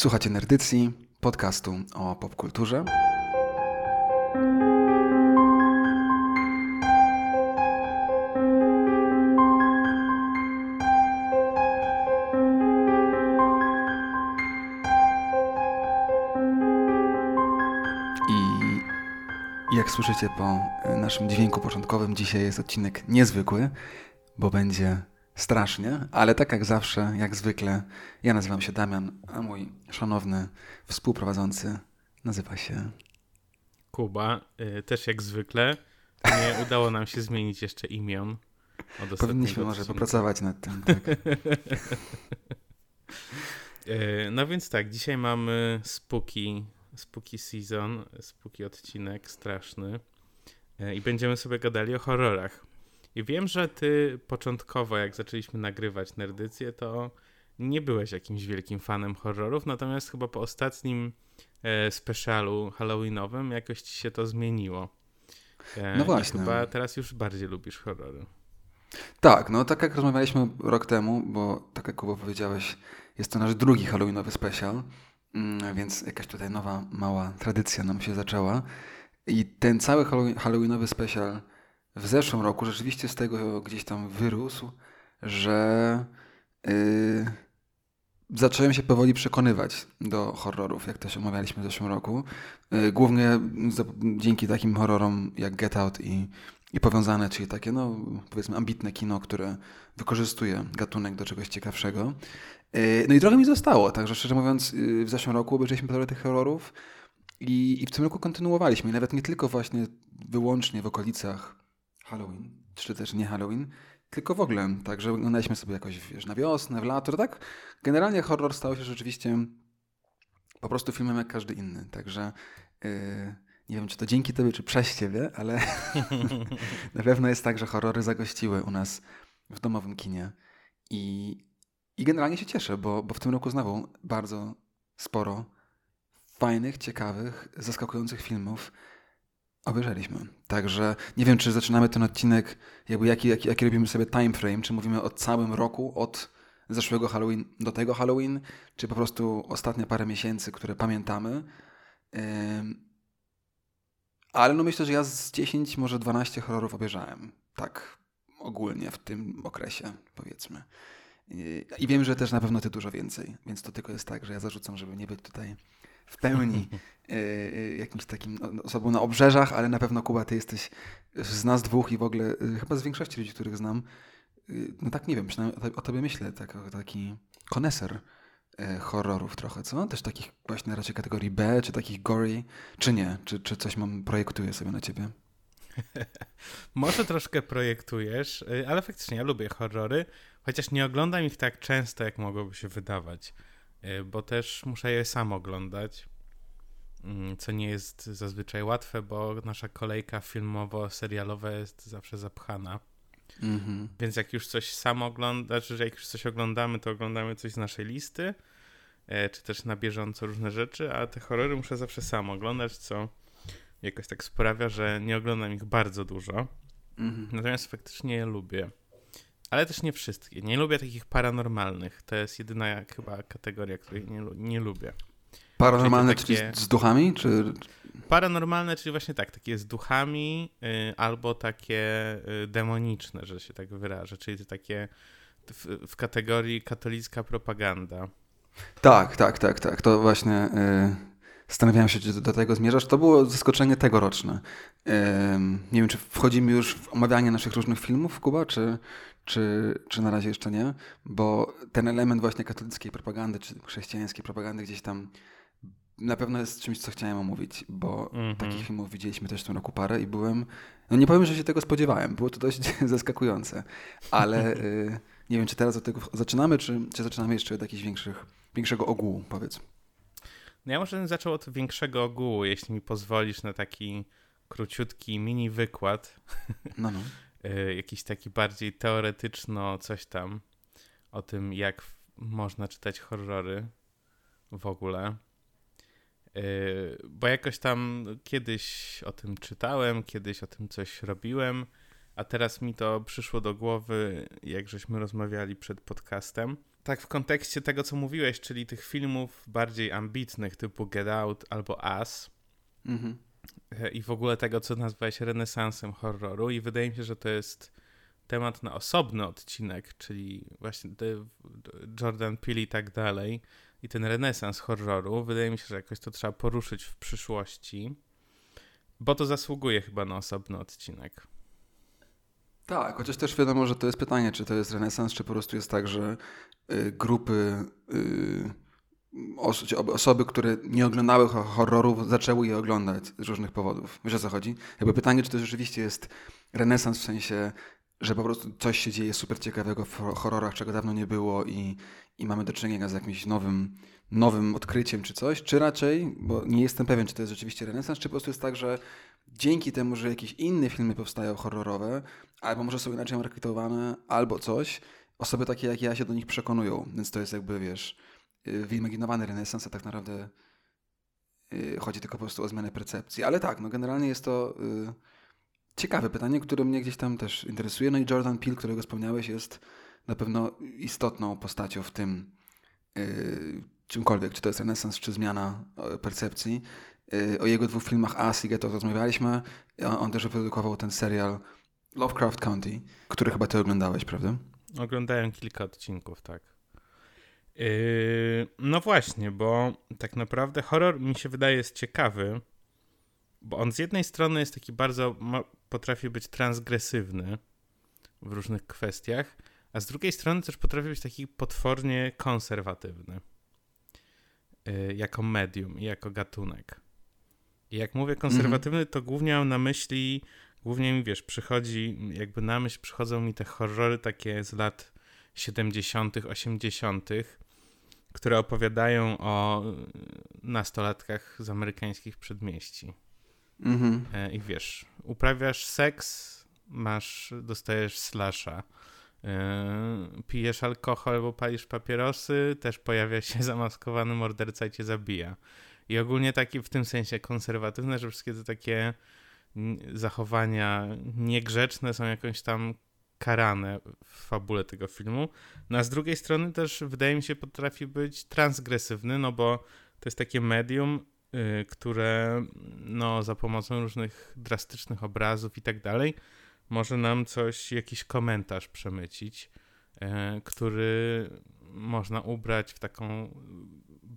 Słuchacie Nerdycji, podcastu o popkulturze. I jak słyszycie po naszym dźwięku początkowym, dzisiaj jest odcinek niezwykły, bo będzie strasznie, ale tak jak zawsze, jak zwykle, ja nazywam się Damian, a mój szanowny współprowadzący nazywa się Kuba. Y, też jak zwykle. Nie udało nam się zmienić jeszcze imion. Powinniśmy może popracować nad tym. Tak. Y, no więc tak, dzisiaj mamy spooky, spooky season, spooky odcinek straszny y, i będziemy sobie gadali o horrorach. I wiem, że ty początkowo, jak zaczęliśmy nagrywać nerdycję, to nie byłeś jakimś wielkim fanem horrorów, natomiast chyba po ostatnim e, specialu halloweenowym jakoś ci się to zmieniło. E, no właśnie. chyba teraz już bardziej lubisz horrory. Tak, no tak jak rozmawialiśmy rok temu, bo tak jak Kuba powiedziałeś, jest to nasz drugi halloweenowy special, mm, więc jakaś tutaj nowa, mała tradycja nam się zaczęła. I ten cały halloweenowy special w zeszłym roku rzeczywiście z tego gdzieś tam wyrósł, że yy, zacząłem się powoli przekonywać do horrorów, jak się omawialiśmy w zeszłym roku. Yy, głównie za, dzięki takim horrorom jak Get Out i, i powiązane, czyli takie, no powiedzmy, ambitne kino, które wykorzystuje gatunek do czegoś ciekawszego. Yy, no i trochę mi zostało, także szczerze mówiąc, yy, w zeszłym roku obejrzeliśmy parę tych horrorów i, i w tym roku kontynuowaliśmy. I nawet nie tylko właśnie wyłącznie w okolicach Halloween, czy też nie Halloween, tylko w ogóle, tak, że oglądaliśmy sobie jakoś wiesz, na wiosnę, w lato, tak? Generalnie horror stał się rzeczywiście po prostu filmem jak każdy inny, także yy, nie wiem, czy to dzięki tobie, czy przez ciebie, ale na pewno jest tak, że horrory zagościły u nas w domowym kinie i, i generalnie się cieszę, bo, bo w tym roku znowu bardzo sporo fajnych, ciekawych, zaskakujących filmów Obejrzeliśmy. Także nie wiem, czy zaczynamy ten odcinek, jakby jaki, jaki, jaki robimy sobie time frame, czy mówimy o całym roku, od zeszłego Halloween do tego Halloween, czy po prostu ostatnie parę miesięcy, które pamiętamy. Ale no myślę, że ja z 10, może 12 horrorów obejrzałem. Tak ogólnie w tym okresie, powiedzmy. I wiem, że też na pewno ty dużo więcej, więc to tylko jest tak, że ja zarzucam, żeby nie być tutaj w pełni e, e, jakimś takim no, osobą na obrzeżach, ale na pewno Kuba, ty jesteś z nas dwóch i w ogóle e, chyba z większości ludzi, których znam, no tak nie wiem, przynajmniej o tobie myślę, tak, taki koneser horrorów trochę, co? Też takich właśnie raczej kategorii B, czy takich gory, czy nie? Czy, czy coś mam, projektuję sobie na ciebie? Może troszkę projektujesz, ale faktycznie ja lubię horrory, chociaż nie oglądam ich tak często, jak mogłoby się wydawać. Y, bo też muszę je sam oglądać, mm, co nie jest zazwyczaj łatwe, bo nasza kolejka filmowo-serialowa jest zawsze zapchana. Mm-hmm. Więc jak już coś sam oglądasz, że jak już coś oglądamy, to oglądamy coś z naszej listy, e, czy też na bieżąco różne rzeczy, a te horrory muszę zawsze sam oglądać, co jakoś tak sprawia, że nie oglądam ich bardzo dużo. Mm-hmm. Natomiast faktycznie je lubię. Ale też nie wszystkie. Nie lubię takich paranormalnych. To jest jedyna chyba kategoria, której nie, nie lubię. Paranormalne, czyli, takie... czyli z duchami? Czy... Paranormalne, czyli właśnie tak, takie z duchami, y, albo takie y, demoniczne, że się tak wyrażę, czyli takie w, w, kategorii katolicka propaganda. Tak, tak, tak, tak. To właśnie y, zastanawiałem się, czy do tego zmierzasz. To było zaskoczenie tegoroczne. Y, nie wiem, czy wchodzimy już w omawianie naszych różnych filmów, Kuba, czy, czy, czy na razie jeszcze nie, bo ten element właśnie katolickiej propagandy, czy chrześcijańskiej propagandy gdzieś tam na pewno jest czymś, co chciałem omówić, bo mm -hmm. takich filmów widzieliśmy też w tym roku parę i byłem, no nie powiem, że się tego spodziewałem, było to dość zaskakujące, ale y, nie wiem, czy teraz od tego zaczynamy, czy, czy zaczynamy jeszcze od jakichś większych, większego ogółu, powiedz. No ja może bym zaczął od większego ogółu, jeśli mi pozwolisz na taki króciutki mini wykład. No, no. Y, jakiś taki bardziej teoretyczno coś tam o tym, jak można czytać horrory w ogóle. Y, bo jakoś tam kiedyś o tym czytałem, kiedyś o tym coś robiłem, a teraz mi to przyszło do głowy, jak żeśmy rozmawiali przed podcastem. tak w kontekście tego, co mówiłeś, czyli tych filmów bardziej ambitnych, typu Get Out albo Us, mhm. E, i w ogóle tego, co nazwałeś renesansem horroru, i wydaje mi się, że to jest temat na osobny odcinek, czyli właśnie Jordan Peele i tak dalej, i ten renesans horroru. Wydaje mi się, że jakoś to trzeba poruszyć w przyszłości, bo to zasługuje chyba na osobny odcinek. Tak, chociaż też wiadomo, że to jest pytanie, czy to jest renesans, czy po prostu jest tak, że y, grupy, y, osoby, które nie oglądały horrorów, zaczęły je oglądać z różnych powodów. Wiesz o co chodzi? Jakby pytanie, czy to rzeczywiście jest renesans w sensie, że po prostu coś się dzieje super ciekawego w horrorach, czego dawno nie było i, i mamy do czynienia z jakimś nowym, nowym odkryciem czy coś, czy raczej, bo nie jestem pewien, czy to jest rzeczywiście renesans, czy po prostu jest tak, że dzięki temu, że jakieś inne filmy powstają horrorowe, albo może są inaczej marketowane, albo coś, osoby takie jak ja się do nich przekonują. Więc to jest jakby, wiesz, wyimaginowany renesans, a tak naprawdę y, chodzi tylko po prostu o zmianę percepcji. Ale tak, no generalnie jest to y, ciekawe pytanie, które mnie gdzieś tam też interesuje. No i Jordan Peele, którego wspomniałeś, jest na pewno istotną postacią w tym czymkolwiek, czy to jest renesans, czy zmiana percepcji. Y, o jego dwóch filmach As i Ghetto rozmawialiśmy. On też wyprodukował ten serial Lovecraft County, który chyba ty oglądałeś, prawda? Oglądałem kilka odcinków, tak. Yy, no właśnie, bo tak naprawdę horror mi się wydaje jest ciekawy, bo on z jednej strony jest taki bardzo, potrafi być transgresywny w różnych kwestiach, a z drugiej strony też potrafi być taki potwornie konserwatywny yy, jako medium i jako gatunek. I jak mówię konserwatywny, to głównie mam na myśli, głównie mi wiesz, przychodzi, jakby na myśl przychodzą mi te horrory takie z lat 70., 80., które opowiadają o nastolatkach z amerykańskich przedmieści. Mhm. E, I wiesz, uprawiasz seks, masz, dostajesz slasha. Yy, pijesz alkohol albo palisz papierosy, też pojawia się zamaskowany morderca i cię zabija. I ogólnie taki w tym sensie konserwatywne, że wszystkie te takie zachowania niegrzeczne są jakąś tam karane w fabule tego filmu. No a z drugiej strony też wydaje mi się potrafi być transgresywny, no bo to jest takie medium, yy, które no za pomocą różnych drastycznych obrazów i tak dalej może nam coś, jakiś komentarz przemycić, yy, który można ubrać w taką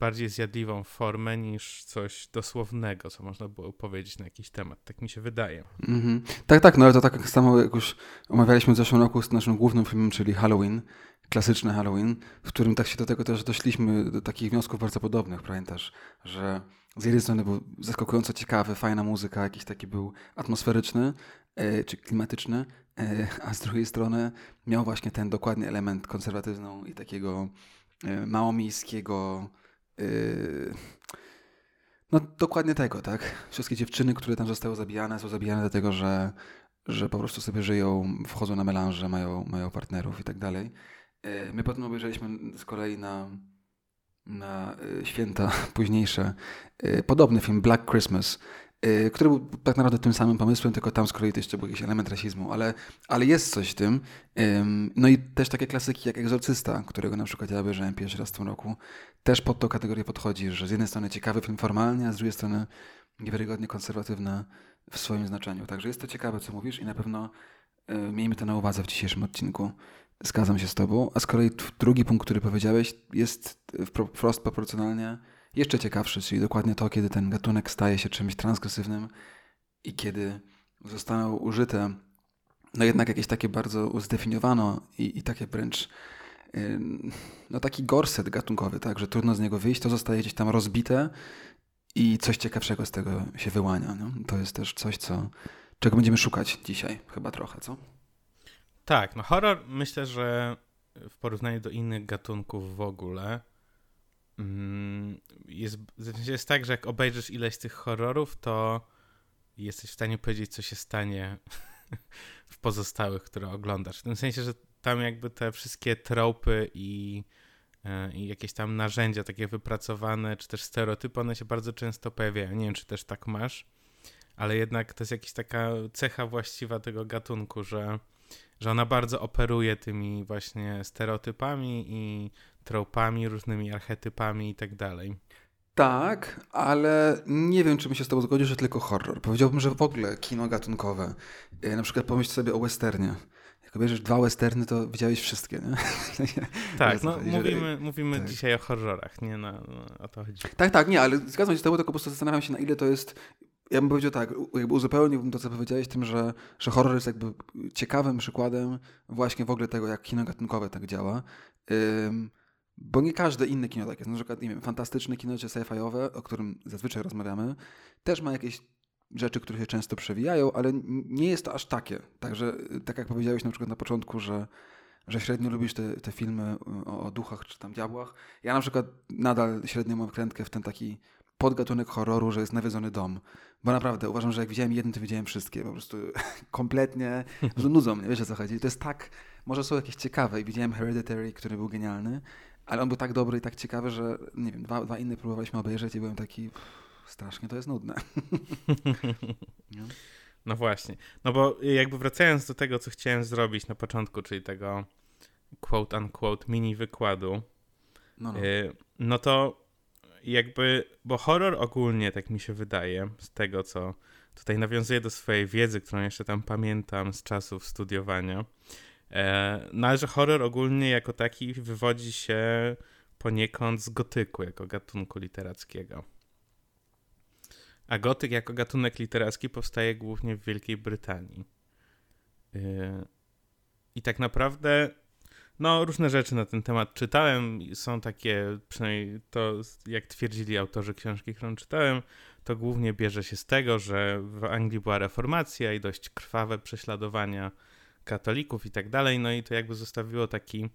bardziej zjadliwą formę niż coś dosłownego, co można było powiedzieć na jakiś temat. Tak mi się wydaje. Mm-hmm. Tak, tak, no ale to tak samo jak już omawialiśmy w zeszłym roku z naszym głównym filmem, czyli Halloween, klasyczny Halloween, w którym tak się do tego też doszliśmy, do takich wniosków bardzo podobnych, pamiętasz, że z jednej strony był zaskakująco ciekawy, fajna muzyka, jakiś taki był atmosferyczny, e, czy klimatyczny, e, a z drugiej strony miał właśnie ten dokładny element konserwatywną i takiego e, małomiejskiego Yy, no dokładnie tego, tak? Wszystkie dziewczyny, które tam zostały zabijane, są zabijane dlatego, że, że po prostu sobie żyją, wchodzą na melanże, mają, mają partnerów i tak dalej. Yy, my potem obejrzeliśmy z kolei na, na yy, święta późniejsze podobny film Black Christmas, który był tak naprawdę tym samym pomysłem, tylko tam z kolei to jeszcze był jakiś element rasizmu, ale, ale jest coś w tym. No i też takie klasyki jak Egzorcysta, którego na przykład ja obejrzałem pierwszy raz w tym roku, też pod tą kategorię podchodzi, że z jednej strony ciekawy film formalnie, a z drugiej strony niewiarygodnie konserwatywny w swoim znaczeniu. Także jest to ciekawe, co mówisz i na pewno y, miejmy to na uwadze w dzisiejszym odcinku. Zgadzam się z tobą. A z kolei drugi punkt, który powiedziałeś, jest wprost proporcjonalnie jeszcze ciekawszy, czyli dokładnie to, kiedy ten gatunek staje się czymś transgresywnym i kiedy zostaną użyte no jednak jakieś takie bardzo zdefiniowano i, i takie wręcz no taki gorset gatunkowy, tak, że trudno z niego wyjść, to zostaje gdzieś tam rozbite i coś ciekawszego z tego się wyłania. No? To jest też coś, co, czego będziemy szukać dzisiaj chyba trochę, co? Tak, no horror myślę, że w porównaniu do innych gatunków w ogóle jest, jest tak, że jak obejrzysz ileś tych horrorów, to jesteś w stanie powiedzieć, co się stanie w pozostałych, które oglądasz. W tym sensie, że tam jakby te wszystkie tropy i, e, i jakieś tam narzędzia takie wypracowane, czy też stereotypy, one się bardzo często pojawiają. Nie wiem, czy też tak masz, ale jednak to jest jakaś taka cecha właściwa tego gatunku, że że ona bardzo operuje tymi właśnie stereotypami i tropami, różnymi archetypami i tak dalej. Tak, ale nie wiem, czy bym się z tobą zgodził, że tylko horror. Powiedziałbym, że w ogóle kino gatunkowe. E, na przykład pomyśl sobie o westernie. Jak obejrzysz dwa westerny, to widziałeś wszystkie, nie? tak, no mówimy, mówimy tak. dzisiaj o horrorach, nie? No, o to chodzi. Tak, tak, nie, ale zgadzam się z tobą, tylko po prostu zastanawiam się, na ile to jest ja bym powiedział tak, jakby uzupełniłbym to, co powiedziałeś, tym, że, że horror jest jakby ciekawym przykładem właśnie w ogóle tego, jak kino gatunkowe tak działa. Ym, bo nie każde inne kino tak jest. Na przykład, nie wiem, fantastyczne kino czy sci-fiowe, o którym zazwyczaj rozmawiamy, też ma jakieś rzeczy, które się często przewijają, ale nie jest to aż takie. Także, tak jak powiedziałeś na przykład na początku, że, że średnio lubisz te, te filmy o, o duchach czy tam diabłach. Ja na przykład nadal średnio mam wkrętkę w ten taki podgatunek horroru, że jest nawiedzony dom. Bo naprawdę uważam, że jak widziałem jeden, to widziałem wszystkie. Po prostu kompletnie nudzą mnie, wiesz o co chodzi. To jest tak, może są jakieś ciekawe i widziałem Hereditary, który był genialny, ale on był tak dobry i tak ciekawy, że nie wiem, dwa, dwa inne próbowaliśmy obejrzeć i byłem taki strasznie to jest nudne. no właśnie. No bo jakby wracając do tego, co chciałem zrobić na początku, czyli tego quote unquote mini wykładu, no, no. Y, no to jakby, bo horror ogólnie, tak mi się wydaje, z tego co tutaj nawiązuję do swojej wiedzy, którą jeszcze tam pamiętam z czasów studiowania, no ale że horror ogólnie jako taki wywodzi się poniekąd z gotyku jako gatunku literackiego. A gotyk jako gatunek literacki powstaje głównie w Wielkiej Brytanii. E, I tak naprawdę no, różne rzeczy na ten temat czytałem. Są takie, przynajmniej to, jak twierdzili autorzy książki, którą czytałem, to głównie bierze się z tego, że w Anglii była reformacja i dość krwawe prześladowania katolików i tak dalej. No i to jakby zostawiło taki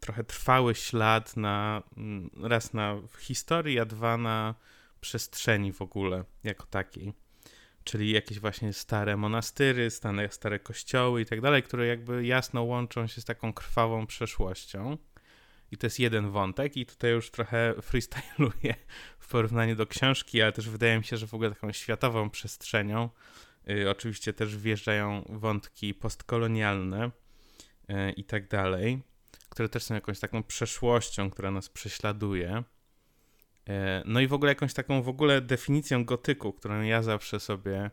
trochę trwały ślad na mm, raz na historii, a dwa na przestrzeni w ogóle jako takiej czyli jakieś właśnie stare monastyry, stare, stare kościoły i tak dalej, które jakby jasno łączą się z taką krwawą przeszłością. I to jest jeden wątek, i tutaj już trochę freestyluję w porównaniu do książki, ale też wydaje mi się, że w ogóle taką światową przestrzenią. Y, oczywiście też wjeżdżają wątki postkolonialne y, i tak dalej, które też są jakąś taką przeszłością, która nas prześladuje. E, no i w ogóle jakąś taką w ogóle definicją gotyku, którą ja zawsze sobie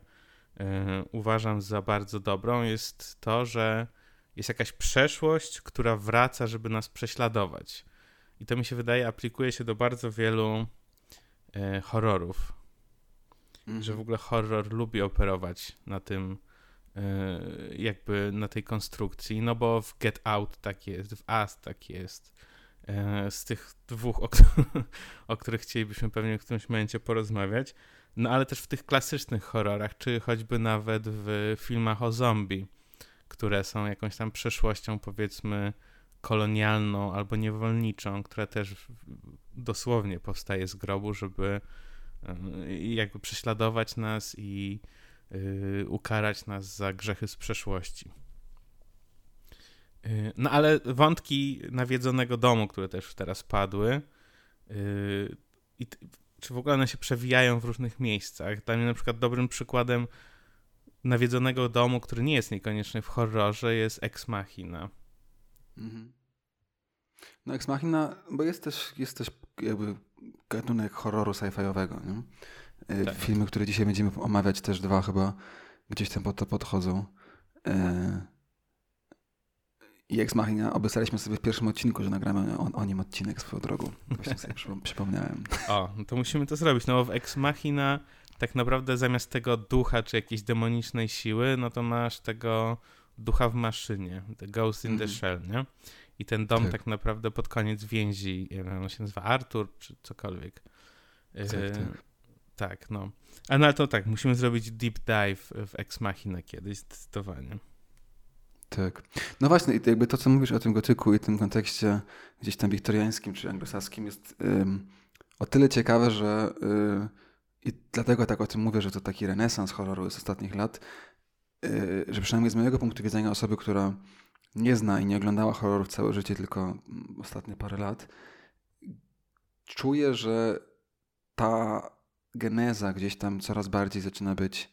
uważam za bardzo dobrą, jest to, że jest jakaś przeszłość, która wraca, żeby nas prześladować. I to mi się wydaje, aplikuje się do bardzo wielu horrorów. Mhm. Że w ogóle horror lubi operować na tym, jakby na tej konstrukcji. No bo w Get Out tak jest, w Us tak jest E, z tych dwóch, o, o, których chcielibyśmy pewnie w którymś momencie porozmawiać. No ale też w tych klasycznych horrorach, czy choćby nawet w filmach o zombie, które są jakąś tam przeszłością, powiedzmy, kolonialną albo niewolniczą, która też dosłownie powstaje z grobu, żeby e, jakby prześladować nas i y, ukarać nas za grzechy z przeszłości. Y, no ale wątki nawiedzonego domu, które też teraz padły, y, i czy w ogóle one się przewijają w różnych miejscach. Dla mnie na przykład dobrym przykładem nawiedzonego domu, który nie jest niekoniecznie w horrorze, jest Ex Machina. Mhm. No Ex Machina, bo jest też, jest też jakby gatunek horroru sci-fiowego, nie? Y, tak. Filmy, które dzisiaj będziemy omawiać, też dwa chyba gdzieś tam pod to podchodzą. I Ex Machina obiecaliśmy sobie w pierwszym odcinku, że nagramy o, o nim odcinek swoją drogą. Właśnie sobie przypomniałem. O, no to musimy to zrobić, no bo w Ex Machina tak naprawdę zamiast tego ducha czy jakiejś demonicznej siły, no to masz tego ducha w maszynie, the ghost in mm. the mhm. shell, nie? I ten dom tak. tak. naprawdę pod koniec więzi, on się nazywa Artur czy cokolwiek. Tak, e, tak. tak no. A no to tak, musimy zrobić deep dive w Ex Machina kiedyś, zdecydowanie. Tak. No właśnie, jakby to, co mówisz o tym gotyku i tym kontekście gdzieś tam wiktoriańskim czy anglosaskim jest um, o tyle ciekawe, że um, i dlatego tak o tym mówię, że to taki renesans horroru z ostatnich lat, um, że przynajmniej z mojego punktu widzenia osoby, która nie zna i nie oglądała horrorów całe życie, tylko mm, ostatnie parę lat, czuje, że ta geneza gdzieś tam coraz bardziej zaczyna być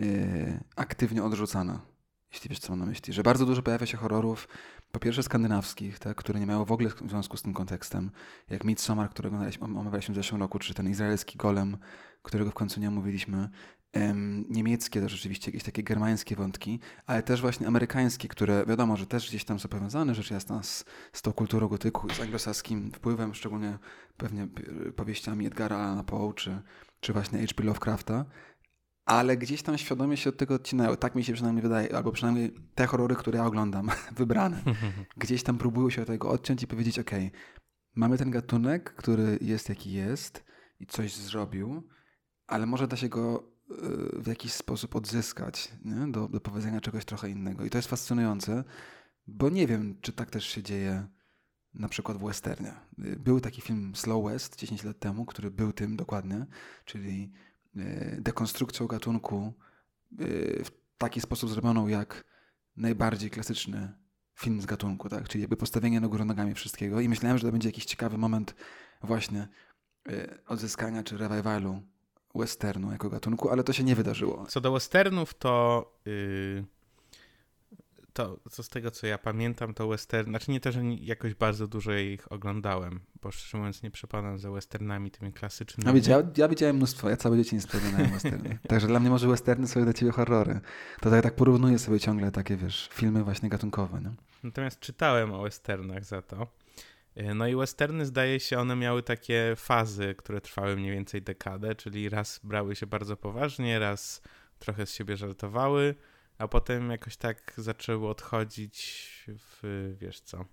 y, aktywnie odrzucana jeśli wiesz, co mam na myśli. Że bardzo dużo pojawia się horrorów, po pierwsze skandynawskich, tak, które nie miały w ogóle w związku z tym kontekstem, jak Midsommar, którego omawialiśmy w zeszłym roku, czy ten izraelski golem, którego w końcu nie omówiliśmy. Niemieckie też rzeczywiście jakieś takie germańskie wątki, ale też właśnie amerykańskie, które wiadomo, że też gdzieś tam są powiązane rzecz jasna z, z tą kulturą gotyku, z anglosaskim wpływem, szczególnie pewnie powieściami Edgara Allana Poe, czy, czy właśnie H.P. Lovecrafta, ale gdzieś tam świadomie się od tego odcinają. Tak mi się przynajmniej wydaje, albo przynajmniej te horrory, które ja oglądam, wybrane, gdzieś tam próbują się od tego odciąć i powiedzieć, ok, mamy ten gatunek, który jest jaki jest i coś zrobił, ale może da się go w jakiś sposób odzyskać nie? Do, do powiedzenia czegoś trochę innego. I to jest fascynujące, bo nie wiem, czy tak też się dzieje na przykład w westernie. Był taki film Slow West 10 lat temu, który był tym dokładnie, czyli E, dekonstrukcją gatunku w taki sposób zrobioną jak najbardziej klasyczny film z gatunku, tak? Czyli jakby postawienie na górę nogami wszystkiego i myślałem, że to będzie jakiś ciekawy moment właśnie odzyskania czy revivalu westernu jako gatunku, ale to się nie wydarzyło. Co do westernów, to yy, to, co z tego, co ja pamiętam, to western, znaczy nie to, że jakoś bardzo dużo ich oglądałem, bo szczerze mówiąc nie przepadam za westernami tymi klasycznymi. Ja, widziałem, ja widziałem mnóstwo, ja całe dzieciństwo oglądałem westerny. Także dla mnie może westerny są dla ciebie horrory. To tak, tak porównuję sobie ciągle takie, wiesz, filmy właśnie gatunkowe. Natomiast czytałem o westernach za to. E, no i westerny, zdaje się, one miały takie fazy, które trwały mniej więcej dekadę, czyli raz brały się bardzo poważnie, raz trochę z siebie żartowały, a potem jakoś tak zaczęło odchodzić w, wiesz co,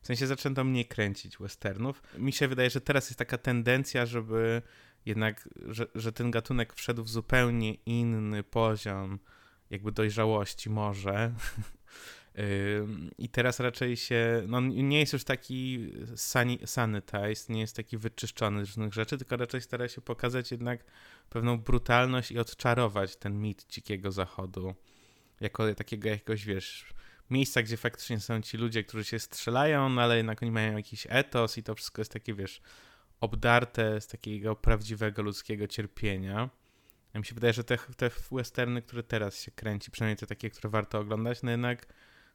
w sensie zaczęto mniej kręcić westernów. Mi się wydaje, że teraz jest taka tendencja, żeby jednak, że, że ten gatunek wszedł w zupełnie inny poziom jakby dojrzałości może. I teraz raczej się, no nie jest już taki sani, sanitized, nie jest taki wyczyszczony z różnych rzeczy, tylko raczej stara się pokazać jednak pewną brutalność i odczarować ten mit dzikiego zachodu jako takiego jakiegoś, wiesz, miejsca, gdzie faktycznie są ci ludzie, którzy się strzelają, no ale jednak oni mają jakiś etos i to wszystko jest takie, wiesz, obdarte z takiego prawdziwego ludzkiego cierpienia. Ja mi się wydaje, że te, te westerny, które teraz się kręci, przynajmniej te takie, które warto oglądać, no jednak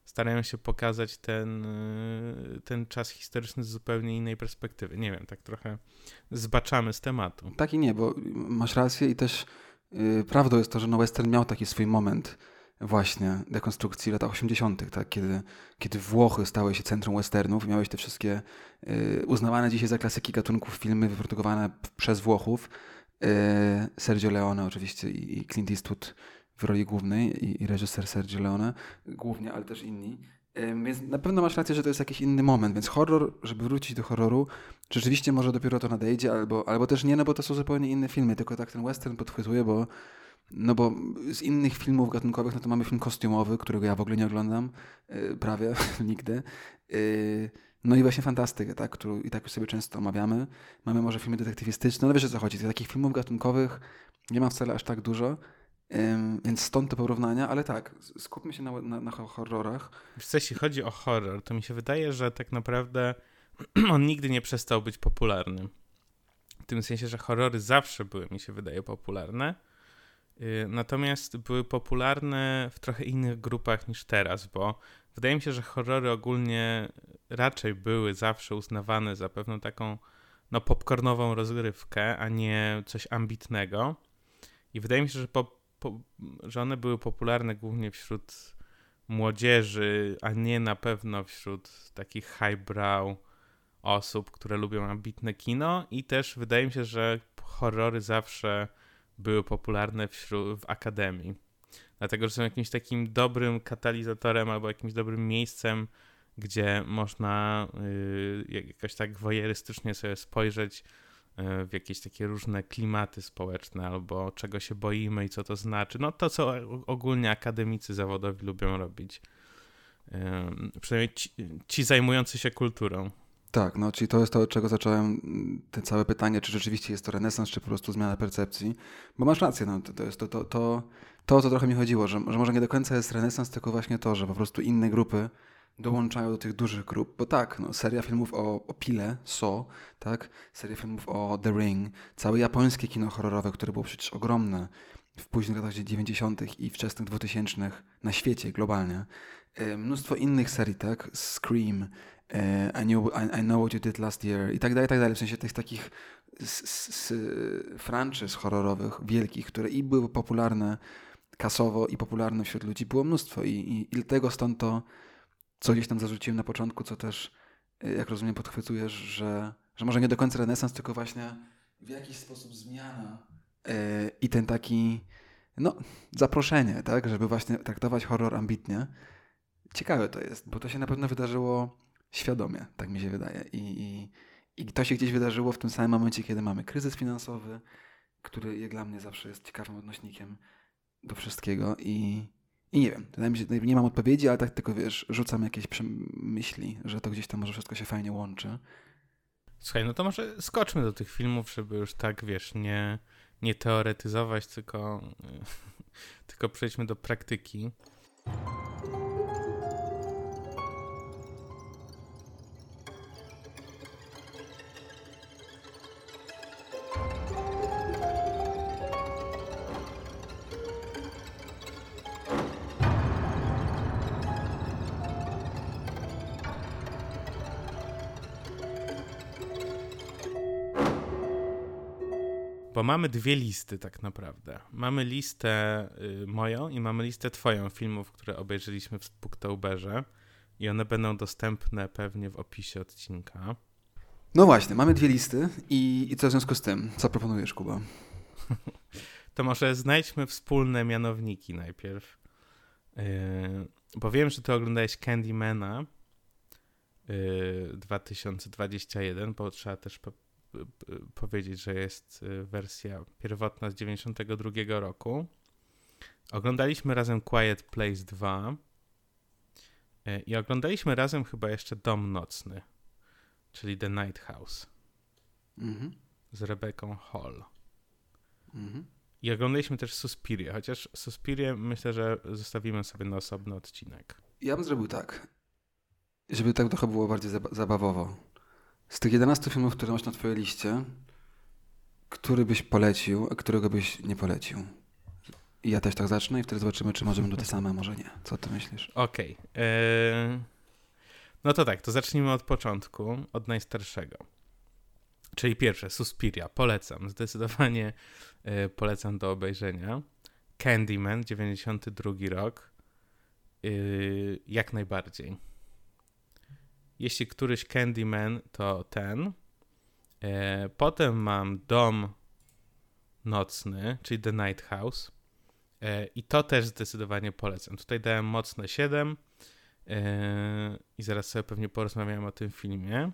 starają się pokazać ten, y, ten czas historyczny z zupełnie innej perspektywy. Nie wiem, tak trochę zbaczamy z tematu. Tak i nie, bo masz rację i też yy, prawdą jest to, że no western miał taki swój moment właśnie dekonstrukcji w latach 80., tak? kiedy, kiedy Włochy stały się centrum westernów miałeś te wszystkie y, uznawane dzisiaj za klasyki gatunków filmy wyprodukowane przez Włochów. Y, Sergio Leone oczywiście i Clint Eastwood w roli głównej i, i reżyser Sergio Leone głównie, ale też inni. Więc na pewno masz rację, że to jest jakiś inny moment, więc horror, żeby wrócić do horroru, rzeczywiście może dopiero to nadejdzie, albo, albo też nie, no bo to są zupełnie inne filmy, tylko tak ten western podchwytuje, bo no bo z innych filmów gatunkowych, no to mamy film kostiumowy, którego ja w ogóle nie oglądam, yy, prawie nigdy. Yy, no i właśnie fantastykę, tak, którą i tak już sobie często omawiamy. Mamy może filmy detektywistyczne, no wiesz o co chodzi. Takich filmów gatunkowych nie ma wcale aż tak dużo, więc stąd te porównania, ale tak, skupmy się na, na, na horrorach. Wiesz jeśli chodzi o horror, to mi się wydaje, że tak naprawdę on nigdy nie przestał być popularny. W tym sensie, że horrory zawsze były, mi się wydaje, popularne Y, natomiast były popularne w trochę innych grupach niż teraz, bo wydaje mi się, że horrory ogólnie raczej były zawsze uznawane za pewną taką no, popcornową rozgrywkę, a nie coś ambitnego. I wydaje mi się, że, po, po, że one były popularne głównie wśród młodzieży, a nie na pewno wśród takich highbrow osób, które lubią ambitne kino. I też wydaje mi się, że horrory zawsze były popularne wśród, w akademii. Dlatego, że są jakimś takim dobrym katalizatorem albo jakimś dobrym miejscem, gdzie można y, jakoś tak wojerystycznie sobie spojrzeć w jakieś takie różne klimaty społeczne albo czego się boimy i co to znaczy. No to, co ogólnie akademicy zawodowi lubią robić. Y, przynajmniej ci, ci zajmujący się kulturą. Tak, no czyli to jest to, od czego zacząłem mm, te całe pytanie, czy rzeczywiście jest to renesans, czy po prostu zmiana percepcji. Bo masz rację, no to, to jest to, to, to, to, o co trochę mi chodziło, że, że może nie do końca jest renesans, tylko właśnie to, że po prostu inne grupy dołączają do tych dużych grup, bo tak, no, seria filmów o, o Pile, So, tak, seria filmów o The Ring, całe japońskie kino horrorowe, które było przecież ogromne, w późnych latach 90. i wczesnych 2000 na świecie, globalnie. E, mnóstwo innych serii, tak? Scream, e, I, knew, I, I Know What You Did Last Year i tak dalej, i tak dalej. W sensie tych takich franczyz horrorowych, wielkich, które i były popularne kasowo i popularne wśród ludzi, było mnóstwo i, i, i dlatego stąd to, co gdzieś tam zarzuciłem na początku, co też, e, jak rozumiem, podchwytujesz, że, że może nie do końca renesans, tylko właśnie w jakiś sposób zmiana yy, i ten taki, no, zaproszenie, tak, żeby właśnie traktować horror ambitnie. Ciekawe to jest, bo to się na pewno wydarzyło świadomie, tak mi się wydaje. I, i, i to się gdzieś wydarzyło w tym samym momencie, kiedy mamy kryzys finansowy, który jak dla mnie zawsze jest ciekawym odnośnikiem do wszystkiego i, i nie wiem, nie mam odpowiedzi, ale tak tylko wiesz, rzucam jakieś myśli, że to gdzieś tam może wszystko się fajnie łączy. Słuchaj, no to może skoczmy do tych filmów, żeby już tak, wiesz, nie, nie teoretyzować, tylko, tylko przejdźmy do praktyki. Bo mamy dwie listy tak naprawdę. Mamy listę y, moją i mamy listę twoją filmów, które obejrzeliśmy w Spooktoberze i one będą dostępne pewnie w opisie odcinka. No właśnie, mamy dwie listy i, i co w związku z tym? Co proponujesz, Kuba? to może znajdźmy wspólne mianowniki najpierw. Yy, bo wiem, że ty oglądałeś Candymana yy, 2021, bo trzeba też powiedzieć, że jest y, wersja pierwotna z 92 roku. Oglądaliśmy razem Quiet Place 2 y, i oglądaliśmy razem chyba jeszcze Dom Nocny, czyli The Night House mhm. z Rebeką Hall. Mhm. I oglądaliśmy też Suspiria, chociaż Suspirię myślę, że zostawimy sobie na osobny odcinek. Ja bym zrobił tak, żeby tak trochę było bardziej zabawowo. Z tych 11 filmów, które masz na twojej liście, który byś polecił, a którego byś nie polecił? I ja też tak zacznę i wtedy zobaczymy, czy może będą te same, może nie. Co ty myślisz? Okej. Okay. Eee... No to tak, to zacznijmy od początku, od najstarszego. Czyli pierwsze, Suspiria. Polecam. Zdecydowanie e, polecam do obejrzenia. Candyman, 92 rok. E, jak najbardziej. Jeśli któryś Candyman, to ten. E, potem mam dom nocny, czyli The Night House. E, I to też zdecydowanie polecam. Tutaj dałem mocne 7 e, i zaraz sobie pewnie porozmawiamy o tym filmie.